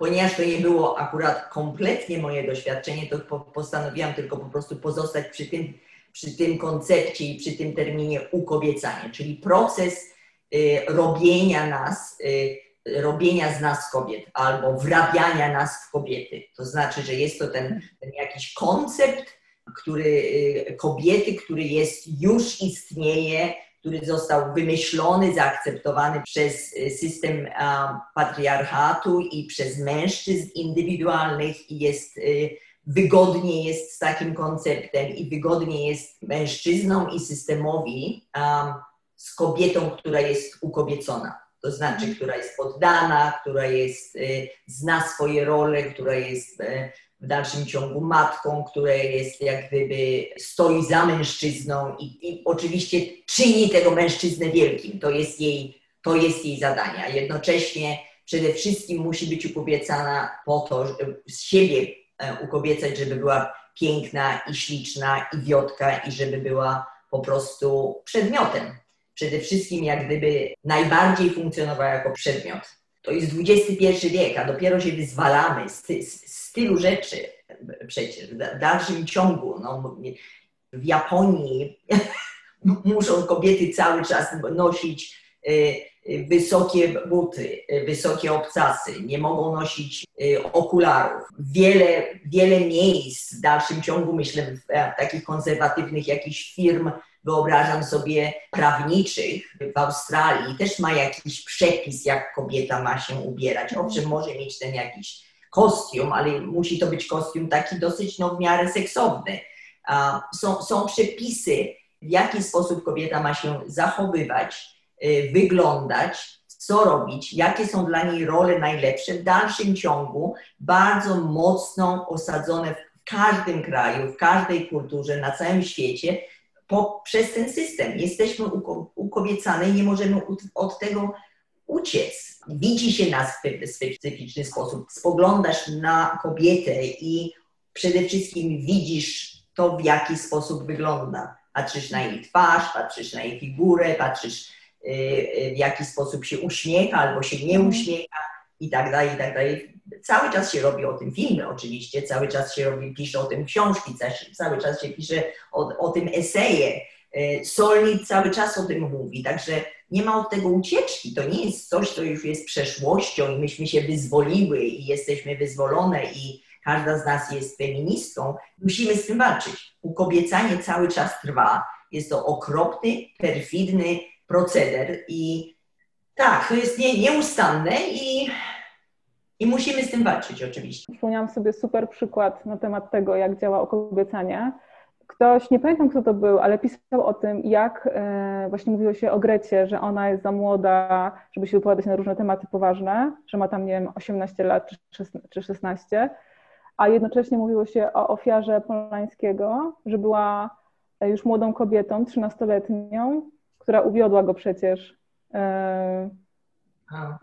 ponieważ to nie było akurat kompletnie moje doświadczenie, to po, postanowiłam tylko po prostu pozostać przy tym, przy tym koncepcie i przy tym terminie ukobiecanie, czyli proces y, robienia nas, y, robienia z nas kobiet albo wrabiania nas w kobiety. To znaczy, że jest to ten, ten jakiś koncept, który y, kobiety, który jest, już istnieje, który został wymyślony, zaakceptowany przez y, system patriarchatu i przez mężczyzn indywidualnych i jest y, wygodnie jest z takim konceptem i wygodnie jest mężczyznom i systemowi z kobietą, która jest ukobiecona. To znaczy, która jest poddana, która jest, y, zna swoje role, która jest w dalszym ciągu matką, która jest jak gdyby stoi za mężczyzną i, i oczywiście czyni tego mężczyznę wielkim. To jest jej, to jest jej zadanie. A jednocześnie przede wszystkim musi być ukobiecana po to, żeby z siebie e, ukobiecać, żeby była piękna i śliczna i wiotka i żeby była po prostu przedmiotem. Przede wszystkim jak gdyby najbardziej funkcjonowała jako przedmiot. To jest XXI wiek, a dopiero się wyzwalamy z, ty, z tylu rzeczy przecież w dalszym ciągu. No, w Japonii <laughs> muszą kobiety cały czas nosić y, wysokie buty, wysokie obcasy, nie mogą nosić y, okularów. Wiele, wiele miejsc w dalszym ciągu, myślę, w takich konserwatywnych jakichś firm, wyobrażam sobie prawniczych w Australii, też ma jakiś przepis, jak kobieta ma się ubierać. Owszem, może mieć ten jakiś kostium, ale musi to być kostium taki dosyć no, w miarę seksowny. Są, są przepisy, w jaki sposób kobieta ma się zachowywać, y, wyglądać, co robić, jakie są dla niej role najlepsze w dalszym ciągu, bardzo mocno osadzone w każdym kraju, w każdej kulturze, na całym świecie, po, przez ten system. Jesteśmy uko, ukobiecane i nie możemy od tego uciec. Widzi się nas w specyficzny sposób. Spoglądasz na kobietę i przede wszystkim widzisz to, w jaki sposób wygląda. Patrzysz na jej twarz, patrzysz na jej figurę, patrzysz w jaki sposób się uśmiecha albo się nie uśmiecha i tak dalej, i tak dalej. Cały czas się robi o tym filmy oczywiście, cały czas się robi, pisze o tym książki, cały czas się pisze o, o tym eseje. Solnit cały czas o tym mówi, także nie ma od tego ucieczki. To nie jest coś, co już jest przeszłością i myśmy się wyzwoliły i jesteśmy wyzwolone i każda z nas jest feministką. Musimy z tym walczyć. Ukobiecanie cały czas trwa. Jest to okropny, perfidny proceder i tak, to jest nie, nieustanne i, i musimy z tym walczyć oczywiście. Przypomniałam sobie super przykład na temat tego, jak działa okobiecanie. Ktoś, nie pamiętam kto to był, ale pisał o tym, jak e, właśnie mówiło się o Grecie, że ona jest za młoda, żeby się wypowiadać na różne tematy poważne, że ma tam, nie wiem, 18 lat czy 16, a jednocześnie mówiło się o ofiarze Polańskiego, że była już młodą kobietą, 13-letnią, która uwiodła go przecież. E,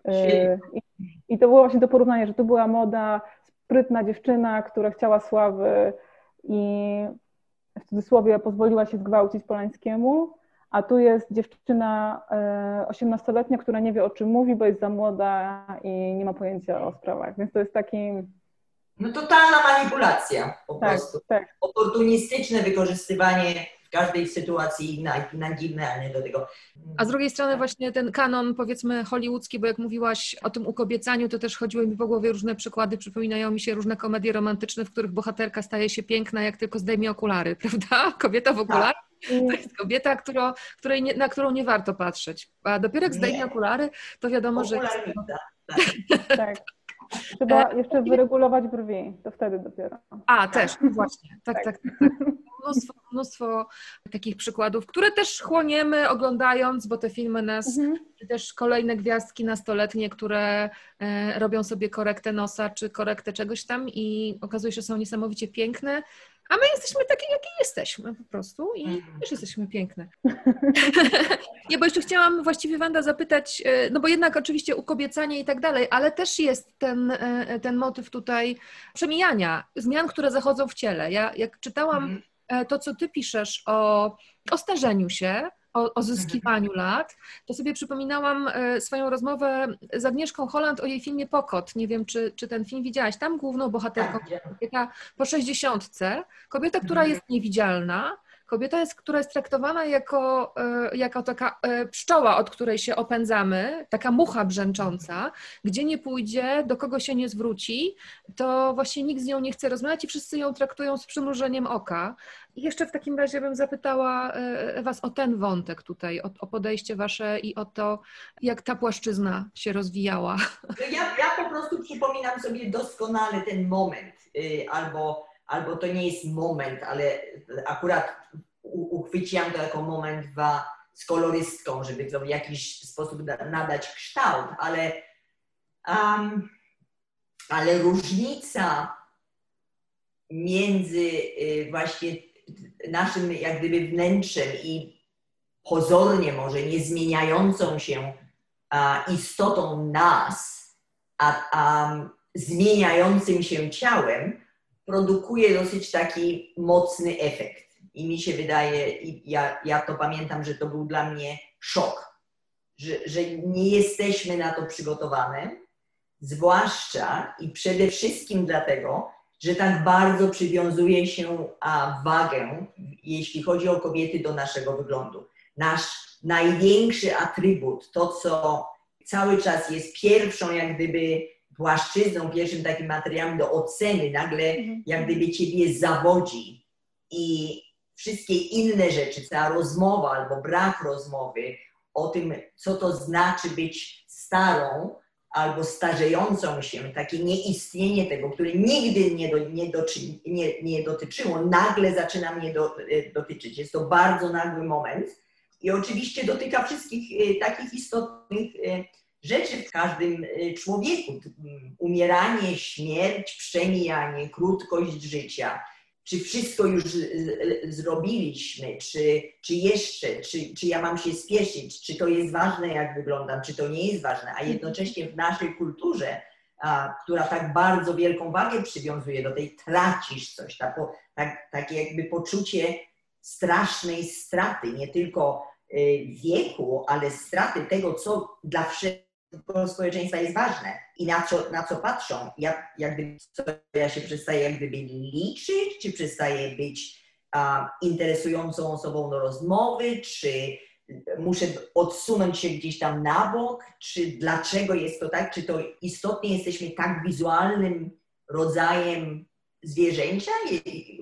e, I, I to było właśnie to porównanie, że to była moda, sprytna dziewczyna, która chciała sławy i w cudzysłowie pozwoliła się zgwałcić Polańskiemu, a tu jest dziewczyna 18-letnia, która nie wie o czym mówi, bo jest za młoda i nie ma pojęcia o sprawach. Więc to jest taki. No totalna manipulacja po tak, prostu. Tak. Oportunistyczne wykorzystywanie w każdej sytuacji naginalnie do tego. A z drugiej strony właśnie ten kanon powiedzmy hollywoodzki, bo jak mówiłaś o tym ukobiecaniu, to też chodziły mi po głowie różne przykłady, przypominają mi się różne komedie romantyczne, w których bohaterka staje się piękna, jak tylko zdejmie okulary, <laughs> prawda? Kobieta w okularach. To jest kobieta, którą, której nie, na którą nie warto patrzeć. A dopiero jak zdejmie okulary, to wiadomo, że... Tak. <laughs> tak. Trzeba jeszcze wyregulować brwi, to wtedy dopiero. A, też, właśnie. Tak, tak, tak. tak. mnóstwo, mnóstwo takich przykładów, które też chłoniemy oglądając, bo te filmy nas, Mhm. też kolejne gwiazdki nastoletnie, które e, robią sobie korektę nosa czy korektę czegoś tam i okazuje się, że są niesamowicie piękne, a my jesteśmy takie, jakie jesteśmy po prostu i też jesteśmy piękne. <laughs> Nie, bo jeszcze chciałam właściwie Wanda zapytać, e, no bo jednak oczywiście ukobiecanie i tak dalej, ale też jest ten, e, ten motyw tutaj przemijania, zmian, które zachodzą w ciele. Ja jak czytałam e, to, co ty piszesz o, o starzeniu się, o, o zyskiwaniu lat, to sobie przypominałam e, swoją rozmowę z Agnieszką Holland o jej filmie Pokot. Nie wiem, czy, czy ten film widziałaś. Tam główną bohaterką jest kobieta po sześćdziesiątce, kobieta, która jest niewidzialna, Kobieta, jest, która jest traktowana jako, e, jako taka e, pszczoła, od której się opędzamy, taka mucha brzęcząca, gdzie nie pójdzie, do kogo się nie zwróci, to właśnie nikt z nią nie chce rozmawiać i wszyscy ją traktują z przymrużeniem oka. I jeszcze w takim razie bym zapytała e, Was o ten wątek tutaj, o, o podejście Wasze i o to, jak ta płaszczyzna się rozwijała. Ja, ja po prostu przypominam sobie doskonale ten moment, y, albo, albo to nie jest moment, ale akurat uchwyciłam to jako moment wa, z kolorystką, żeby to w jakiś sposób da- nadać kształt, ale, um, ale różnica między y, właśnie naszym jak gdyby wnętrzem i pozornie może niezmieniającą się istotą nas, a, a zmieniającym się ciałem, produkuje dosyć taki mocny efekt. I mi się wydaje, i ja, ja to pamiętam, że to był dla mnie szok, że, że nie jesteśmy na to przygotowane, zwłaszcza i przede wszystkim dlatego, że tak bardzo przywiązuje się a, wagę, jeśli chodzi o kobiety, do naszego wyglądu. Nasz największy atrybut, to co cały czas jest pierwszą jak gdyby płaszczyzną, pierwszym takim materiałem do oceny, nagle jak gdyby ciebie zawodzi. I wszystkie inne rzeczy, cała rozmowa albo brak rozmowy o tym, co to znaczy być starą albo starzejącą się, takie nieistnienie tego, które nigdy nie, do, nie, doczy, nie, nie dotyczyło, nagle zaczyna mnie do, e, dotyczyć. Jest to bardzo nagły moment. I oczywiście dotyka wszystkich e, takich istotnych e, rzeczy w każdym e, człowieku. M, Umieranie, śmierć, przemijanie, krótkość życia. Czy wszystko już z- z- zrobiliśmy, czy, czy jeszcze, czy, czy ja mam się spieszyć, czy to jest ważne, jak wyglądam, czy to nie jest ważne, a jednocześnie w naszej kulturze, a, która tak bardzo wielką wagę przywiązuje do tej tracisz coś, tak, po- tak, takie jakby poczucie strasznej straty, nie tylko y, wieku, ale straty tego, co dla wszystkiego społeczeństwa jest ważne i na co, na co patrzą. Ja, jak gdyby, ja się przestaję jak gdyby liczyć, czy przestaję być a, interesującą osobą do rozmowy, czy muszę odsunąć się gdzieś tam na bok, czy dlaczego jest to tak, czy to istotnie jesteśmy tak wizualnym rodzajem zwierzęcia,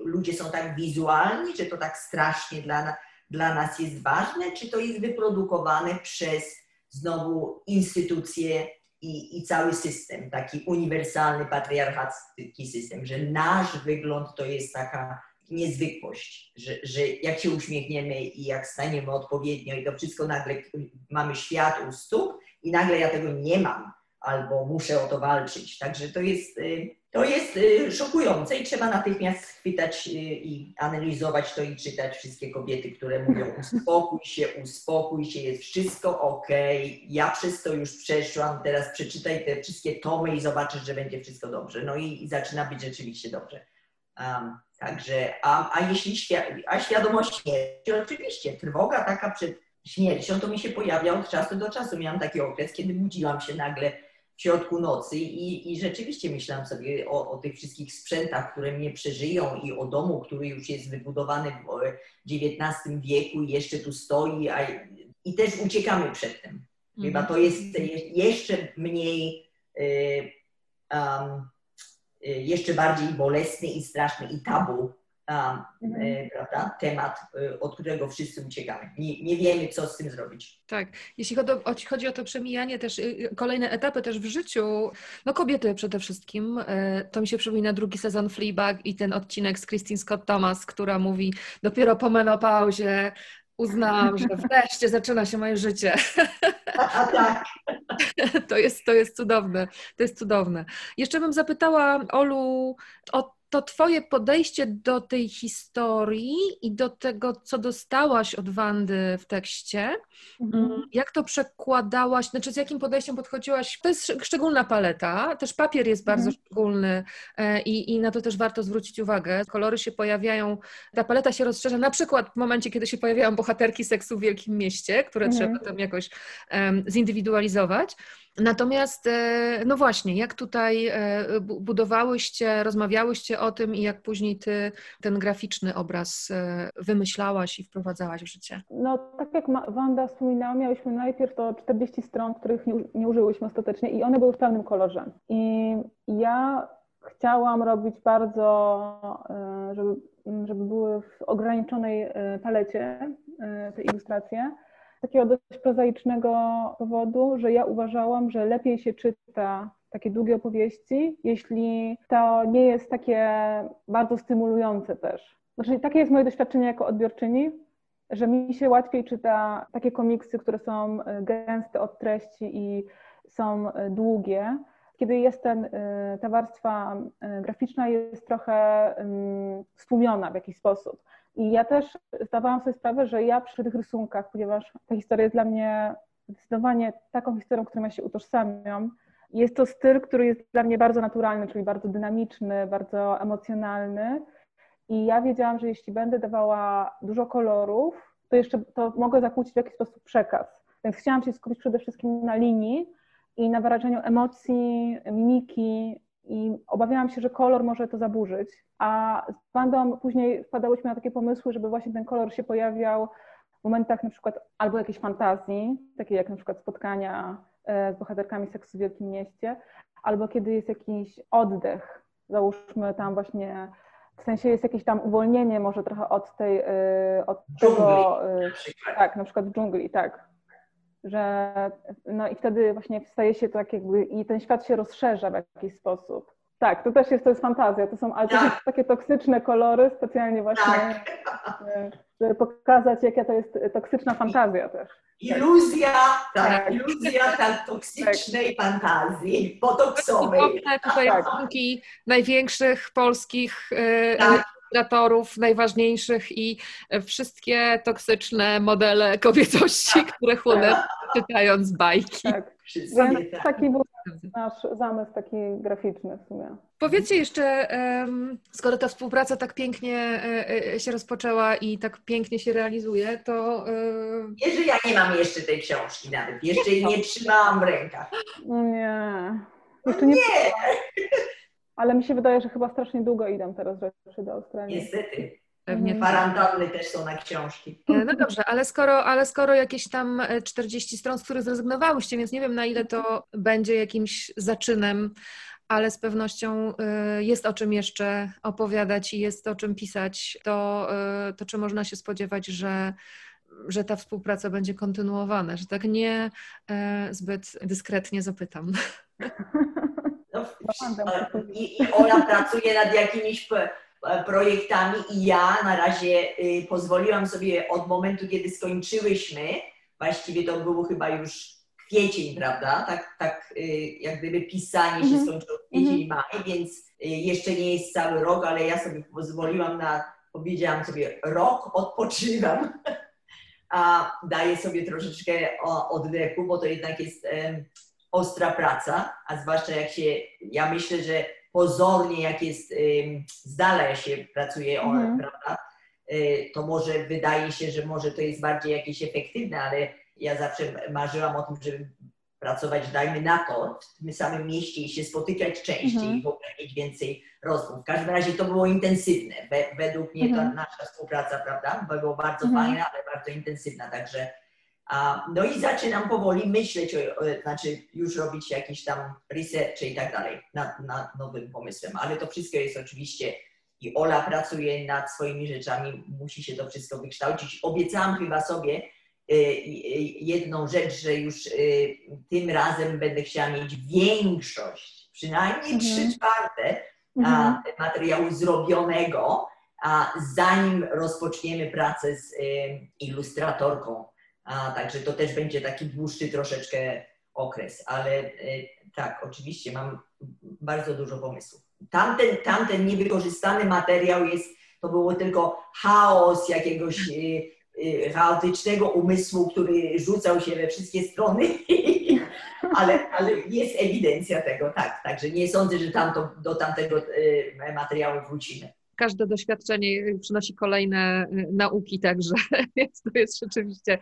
ludzie są tak wizualni, czy to tak strasznie dla, dla nas jest ważne, czy to jest wyprodukowane przez znowu instytucje i, i cały system, taki uniwersalny, patriarchacki system, że nasz wygląd to jest taka niezwykłość, że, że jak się uśmiechniemy i jak staniemy odpowiednio i to wszystko nagle mamy świat u stóp i nagle ja tego nie mam albo muszę o to walczyć. Także to jest, y, to jest y, szokujące i trzeba natychmiast chwytać y, i analizować to i czytać wszystkie kobiety, które mówią <laughs> uspokój się, uspokój się, jest wszystko ok, ja przez to już przeszłam, teraz przeczytaj te wszystkie tomy i zobaczysz, że będzie wszystko dobrze. No i, i zaczyna być rzeczywiście dobrze. Um, także, a, a jeśli świa- a świadomość śmierci, oczywiście, trwoga taka przed śmiercią, to mi się pojawia od czasu do czasu. Miałam taki okres, kiedy budziłam się nagle w środku nocy i, i rzeczywiście myślałam sobie o, o tych wszystkich sprzętach, które mnie przeżyją i o domu, który już jest wybudowany w XIX wieku i jeszcze tu stoi, a, i też uciekamy przed tym. Chyba to jest je- jeszcze mniej um, jeszcze bardziej bolesny i straszny i tabu um, Mhm. e, prawda, temat, e, od którego wszyscy uciekamy. Nie, nie wiemy, co z tym zrobić. Tak, jeśli chodzi o, chodzi o to przemijanie, też y, kolejne etapy też w życiu, no kobiety przede wszystkim, y, to mi się przypomina drugi sezon Fleabag i ten odcinek z Christine Scott Thomas, która mówi dopiero po menopauzie uznałam, że <laughs> wreszcie zaczyna się moje życie. A tak. <laughs> To jest, to jest cudowne, to jest cudowne. Jeszcze bym zapytała Olu o to Twoje podejście do tej historii i do tego, co dostałaś od Wandy w tekście, Mhm. jak to przekładałaś, znaczy z jakim podejściem podchodziłaś? To jest sz- szczególna paleta, też papier jest bardzo Mhm. szczególny e, i, i na to też warto zwrócić uwagę. Kolory się pojawiają, ta paleta się rozszerza, na przykład w momencie, kiedy się pojawiają bohaterki seksu w Wielkim Mieście, które Mhm. trzeba tam jakoś em, zindywidualizować. Natomiast, e, no właśnie, jak tutaj e, bu- budowałyście, rozmawiałyście o tym i jak później ty ten graficzny obraz e, wymyślałaś i wprowadzałaś w życie? No, tak jak Wanda wspominała, miałyśmy najpierw to 40 stron, których nie, użyłyśmy ostatecznie i one były w pełnym kolorze. I ja chciałam robić bardzo, żeby, żeby były w ograniczonej palecie te ilustracje. Takiego dość prozaicznego powodu, że ja uważałam, że lepiej się czyta takie długie opowieści, jeśli to nie jest takie bardzo stymulujące też. Znaczy, takie jest moje doświadczenie jako odbiorczyni, że mi się łatwiej czyta takie komiksy, które są e, gęste od treści i są e, długie. Kiedy jest ten, e, ta warstwa graficzna jest trochę em, stłumiona w jakiś sposób. I ja też zdawałam sobie sprawę, że ja przy tych rysunkach, ponieważ ta historia jest dla mnie zdecydowanie taką historią, którą ja się utożsamiam, jest to styl, który jest dla mnie bardzo naturalny, czyli bardzo dynamiczny, bardzo emocjonalny. I ja wiedziałam, że jeśli będę dawała dużo kolorów, to jeszcze to mogę zakłócić w jakiś sposób przekaz. Więc chciałam się skupić przede wszystkim na linii i na wyrażeniu emocji, mimiki i obawiałam się, że kolor może to zaburzyć. A z Wandą później wpadałyśmy na takie pomysły, żeby właśnie ten kolor się pojawiał w momentach na przykład albo jakiejś fantazji, takie jak na przykład spotkania e, z bohaterkami seksu w Wielkim Mieście, albo kiedy jest jakiś oddech, załóżmy tam właśnie w sensie jest jakieś tam uwolnienie może trochę od tej, y, od tego, y, tak, na przykład w dżungli, tak, że no i wtedy właśnie staje się to tak jakby i ten świat się rozszerza w jakiś sposób. Tak, to też jest, to jest fantazja, to są, ale to są takie toksyczne kolory specjalnie właśnie, y, żeby pokazać jaka to jest toksyczna fantazja też. Iluzja, tak, Tak. iluzja tak toksycznej fantazji, botoksowej. Wspomnę tutaj rysunki największych polskich e, Tak. Ilustratorów, najważniejszych i wszystkie toksyczne modele kobiecości, które chłonę czytając bajki. Tak, Wszystkie więc tak. taki był nasz zamysł taki graficzny w sumie. Powiedzcie jeszcze, skoro ta współpraca tak pięknie e, e, się rozpoczęła i tak pięknie się realizuje, to że ja nie mam jeszcze tej książki nawet, jeszcze jej nie trzymałam w rękach. Nie. Jeszcze nie. Ale mi się wydaje, że chyba strasznie długo idą teraz rzeczy do Australii. Niestety. pewnie Kwarantanny też są na książki. E, No dobrze, ale skoro, ale skoro jakieś tam e, 40 stron, z których zrezygnowałyście, więc nie wiem na ile to będzie jakimś zaczynem, ale z pewnością e, jest o czym jeszcze opowiadać i jest o czym pisać, to, e, to czy można się spodziewać, że, że ta współpraca będzie kontynuowana, że tak nie e, zbyt dyskretnie zapytam. <laughs> No, I, I Ola pracuje nad jakimiś p- projektami i ja na razie y, pozwoliłam sobie od momentu, kiedy skończyłyśmy, właściwie to było chyba już kwiecień, prawda? Tak, tak y, jak gdyby pisanie się Mhm. skończyło w kwiecień, maj, więc y, jeszcze nie jest cały rok, ale ja sobie pozwoliłam na, powiedziałam sobie, rok odpoczywam, <laughs> a daję sobie troszeczkę oddechu, bo to jednak jest ostra praca, a zwłaszcza jak się, ja myślę, że pozornie jak jest z dala się pracuje, o, Mhm. prawda, y, to może wydaje się, że może to jest bardziej jakieś efektywne, ale ja zawsze marzyłam o tym, żeby pracować, dajmy na to, w tym samym mieście i się spotykać częściej Mhm. i w ogóle mieć więcej rozmów. W każdym razie to było intensywne. We, według mnie Mhm. to nasza współpraca, prawda, było bardzo Mhm. fajna, ale bardzo intensywna, także no i zaczynam powoli myśleć, o, znaczy już robić jakieś tam research i tak dalej nad, nad nowym pomysłem, ale to wszystko jest oczywiście i Ola pracuje nad swoimi rzeczami, musi się to wszystko wykształcić. Obiecałam chyba sobie y, y, jedną rzecz, że już y, tym razem będę chciała mieć większość, przynajmniej Mhm. trzy czwarte Mhm. materiału zrobionego, a, zanim rozpoczniemy pracę z ilustratorką. A, także to też będzie taki dłuższy troszeczkę okres, ale y, tak, oczywiście mam bardzo dużo pomysłów. Tamten, tamten niewykorzystany materiał jest, to było tylko chaos jakiegoś y, y, chaotycznego umysłu, który rzucał się we wszystkie strony, <laughs> ale, ale jest ewidencja tego, tak. Także nie sądzę, że tamto, do tamtego materiału wrócimy. Każde doświadczenie przynosi kolejne y, nauki, także <laughs> więc to jest rzeczywiście.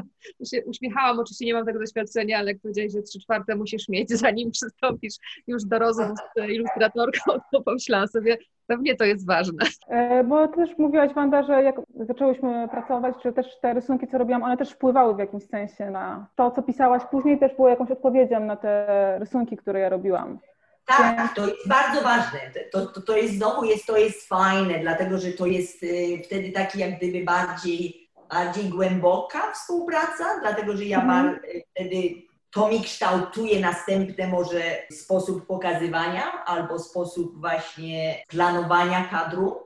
<laughs> uśmiechałam, oczywiście nie mam tego doświadczenia, ale jak powiedziałeś, że trzy czwarte musisz mieć, <laughs> zanim przystąpisz już do rozmów z ilustratorką, to pomyślałam sobie, pewnie to jest ważne. E, Bo też mówiłaś, Wanda, że jak zaczęłyśmy pracować, że też te rysunki, co robiłam, one też wpływały w jakimś sensie na to, co pisałaś później, też było jakąś odpowiedzią na te rysunki, które ja robiłam. Tak, to jest bardzo ważne. To, to, to jest znowu jest, to jest fajne, dlatego że to jest y, wtedy taki jak gdyby bardziej, bardziej głęboka współpraca, dlatego że ja Mhm. bar, y, wtedy to mi kształtuje następny może sposób pokazywania albo sposób właśnie planowania kadru.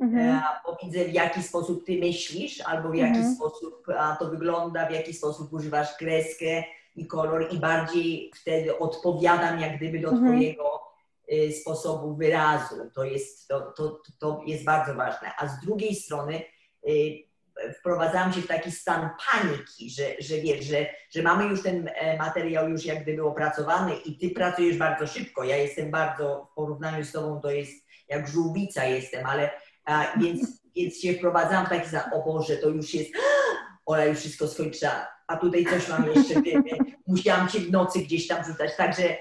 Mhm. E, bo widzę w jaki sposób ty myślisz, albo w jaki Mhm. sposób to wygląda, w jaki sposób używasz kreskę i kolor i bardziej wtedy odpowiadam jak gdyby do Mhm. twojego y, sposobu wyrazu. To jest, to, to, to jest bardzo ważne. A z drugiej strony y, wprowadzałam się w taki stan paniki, że, że wiesz, że, że mamy już ten e, materiał już jak gdyby opracowany i ty pracujesz bardzo szybko. Ja jestem bardzo, w porównaniu z tobą to jest jak żółwica jestem, ale a, więc, <laughs> więc się wprowadzałam w taki stan, o Boże, to już jest, Ola już wszystko skończyła, a tutaj coś mam jeszcze, musiałam cię w nocy gdzieś tam rzucać, także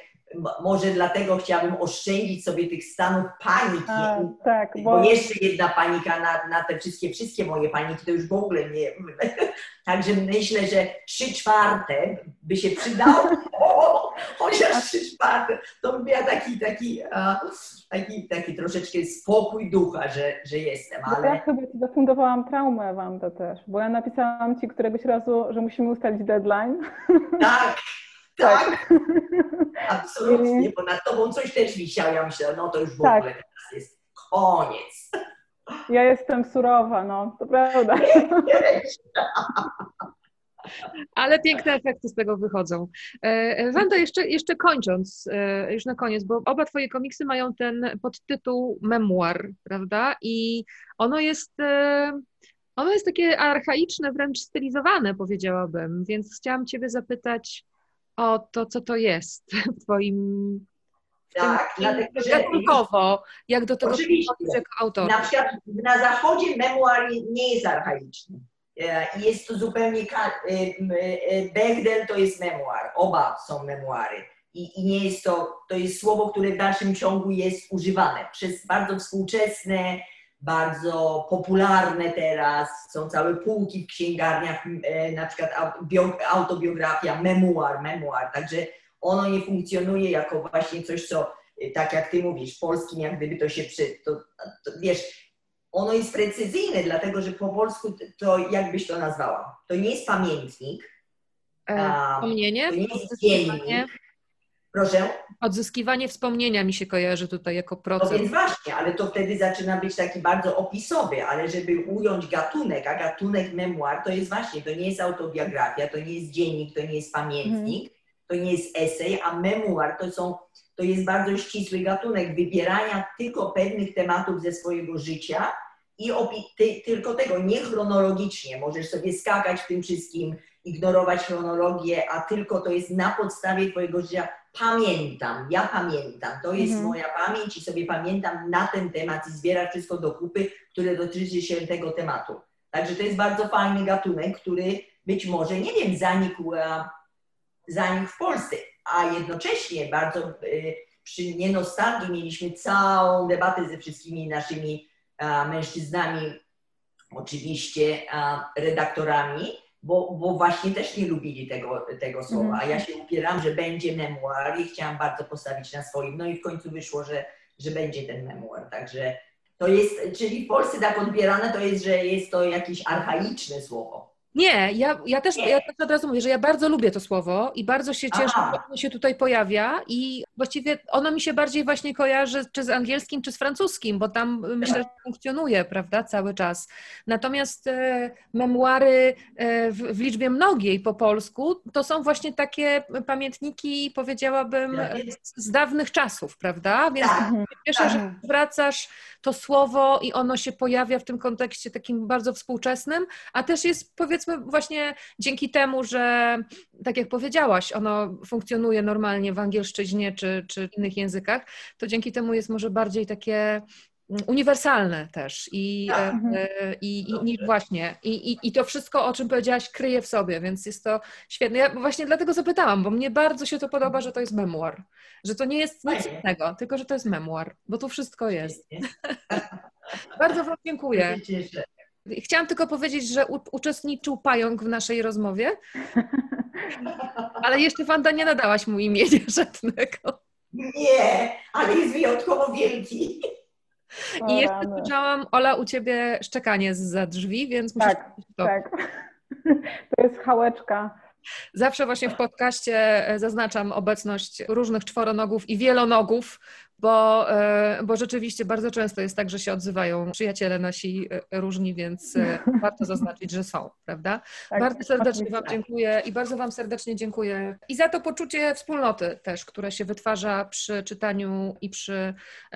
może dlatego chciałabym oszczędzić sobie tych stanów paniki, A, tak, bo bo jeszcze jedna panika na, na te wszystkie, wszystkie moje paniki, to już w ogóle nie. <laughs> Także myślę, że trzy czwarte by się przydało. <laughs> O, <laughs> chociaż trzy czwarte, to by miała taki, taki, taki, taki troszeczkę spokój ducha, że, że jestem, ale ja chyba ci zafundowałam traumę, Wanda, też, bo ja napisałam ci któregoś razu, że musimy ustalić deadline. <laughs> tak, tak, absolutnie, bo nad tobą coś też wisiało. Ja myślę, no to już w Tak. ogóle teraz jest koniec. Ja jestem surowa, no, to prawda. <laughs> Ale piękne efekty z tego wychodzą. E, e, Wanda, jeszcze, jeszcze kończąc, e, już na koniec, bo oba Twoje komiksy mają ten podtytuł memoir, prawda? I ono jest, ono jest takie archaiczne, wręcz stylizowane, powiedziałabym, więc chciałam Ciebie zapytać o to, co to jest w Twoim Tak, dlatego że gatunkowo, jak do tego Oczywiście. jako autor. Na przykład na zachodzie memoir nie jest archaiczny. E, Jest to zupełnie. e, e, Bechdel to jest memoir, oba są memoiry. I, I nie jest to, to jest słowo, które w dalszym ciągu jest używane przez bardzo współczesne, bardzo popularne teraz. Są całe półki w księgarniach, na przykład au- bio- autobiografia, memoir, memoir. Także ono nie funkcjonuje jako właśnie coś, co tak jak ty mówisz, polskim jak gdyby to się przy... To, to, wiesz, ono jest precyzyjne, dlatego że po polsku to jakbyś to nazwała? To nie jest pamiętnik, E, Wspomnienie? to nie jest dziennik. Proszę? odzyskiwanie wspomnienia mi się kojarzy tutaj jako No proces. więc właśnie, ale to wtedy zaczyna być taki bardzo opisowy, ale żeby ująć gatunek, a gatunek memoir to jest właśnie, to nie jest autobiografia, to nie jest dziennik, to nie jest pamiętnik, to nie jest esej, a memoir to są, to jest bardzo ścisły gatunek wybierania tylko pewnych tematów ze swojego życia i ty, tylko tego, nie chronologicznie, możesz sobie skakać w tym wszystkim, ignorować chronologię, a tylko to jest na podstawie twojego życia pamiętam, ja pamiętam, to jest Mhm. moja pamięć i sobie pamiętam na ten temat i zbieram wszystko do kupy, które dotyczy się tego tematu. Także to jest bardzo fajny gatunek, który być może, nie wiem, zanikł, e, zanikł w Polsce, a jednocześnie bardzo e, przy nienostalgii mieliśmy całą debatę ze wszystkimi naszymi mężczyznami, oczywiście redaktorami, bo, bo właśnie też nie lubili tego, tego słowa. Mhm. A ja się upieram, że będzie memoir i chciałam bardzo postawić na swoim. No i w końcu wyszło, że, że będzie ten memoir. Także To jest, czyli w Polsce tak odbierane to jest, że jest to jakieś archaiczne słowo. Nie, ja, ja, też, ja też od razu mówię, że ja bardzo lubię to słowo i bardzo się cieszę, Aha. że ono się tutaj pojawia i właściwie ono mi się bardziej właśnie kojarzy czy z angielskim, czy z francuskim, bo tam y, myślę, że funkcjonuje, prawda, cały czas. Natomiast e, memuary e, w, w liczbie mnogiej po polsku to są właśnie takie pamiętniki, powiedziałabym, z, z dawnych czasów, prawda? Więc Tak. cieszę, że wracasz to słowo i ono się pojawia w tym kontekście takim bardzo współczesnym, a też jest powiedzmy właśnie dzięki temu, że tak jak powiedziałaś, ono funkcjonuje normalnie w angielszczyźnie czy, czy innych językach, to dzięki temu jest może bardziej takie mm, uniwersalne też i, Tak. e, i, i, i właśnie i, i, i to wszystko, o czym powiedziałaś, kryje w sobie, więc jest to świetne. Ja właśnie dlatego zapytałam, bo mnie bardzo się to podoba, że to jest memuar, że to nie jest nic innego, tylko że to jest memuar, bo tu wszystko jest. <laughs> Bardzo Wam dziękuję. Chciałam tylko powiedzieć, że u, uczestniczył pająk w naszej rozmowie, ale jeszcze Wanda nie nadałaś mu imienia <laughs> żadnego. Nie, ale jest wyjątkowo wielki. I jeszcze słyszałam, Ola, u Ciebie szczekanie za drzwi, więc muszę... Tak, tak. <laughs> To jest hałeczka. Zawsze właśnie w podcaście e, zaznaczam obecność różnych czworonogów i wielonogów, bo, e, bo rzeczywiście bardzo często jest tak, że się odzywają przyjaciele nasi e, różni, więc e, <laughs> warto zaznaczyć, że są, prawda? Tak, bardzo serdecznie oczywiście. Wam dziękuję i bardzo Wam serdecznie dziękuję i za to poczucie wspólnoty też, które się wytwarza przy czytaniu i przy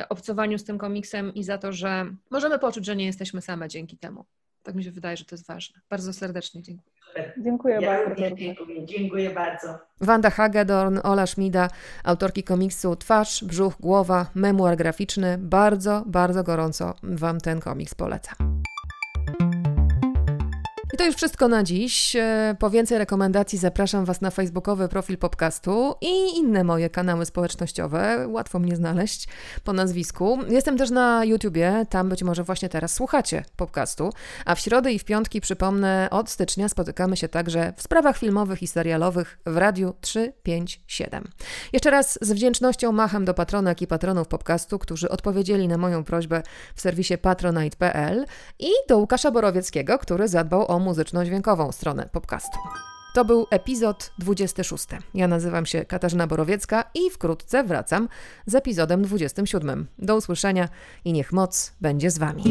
obcowaniu z tym komiksem i za to, że możemy poczuć, że nie jesteśmy same dzięki temu. Tak mi się wydaje, że to jest ważne. Bardzo serdecznie dziękuję. Dziękuję Ja bardzo. dziękuję. Dziękuję bardzo. Wanda Hagedorn, Ola Szmida, autorki komiksu Twarz, Brzuch, Głowa, memuar graficzny. Bardzo, bardzo gorąco Wam ten komiks polecam. To już wszystko na dziś. E, Po więcej rekomendacji zapraszam Was na facebookowy profil podcastu i inne moje kanały społecznościowe. Łatwo mnie znaleźć po nazwisku. Jestem też na YouTubie, tam być może właśnie teraz słuchacie podcastu. A w środę i w piątki, przypomnę, od stycznia spotykamy się także w sprawach filmowych i serialowych w Radiu 357. Jeszcze raz z wdzięcznością macham do patronek i patronów podcastu, którzy odpowiedzieli na moją prośbę w serwisie patronite.pl i do Łukasza Borowieckiego, który zadbał o muzyczno-dźwiękową stronę podcastu. To był epizod 26. Ja nazywam się Katarzyna Borowiecka i wkrótce wracam z epizodem 27. Do usłyszenia i niech moc będzie z Wami.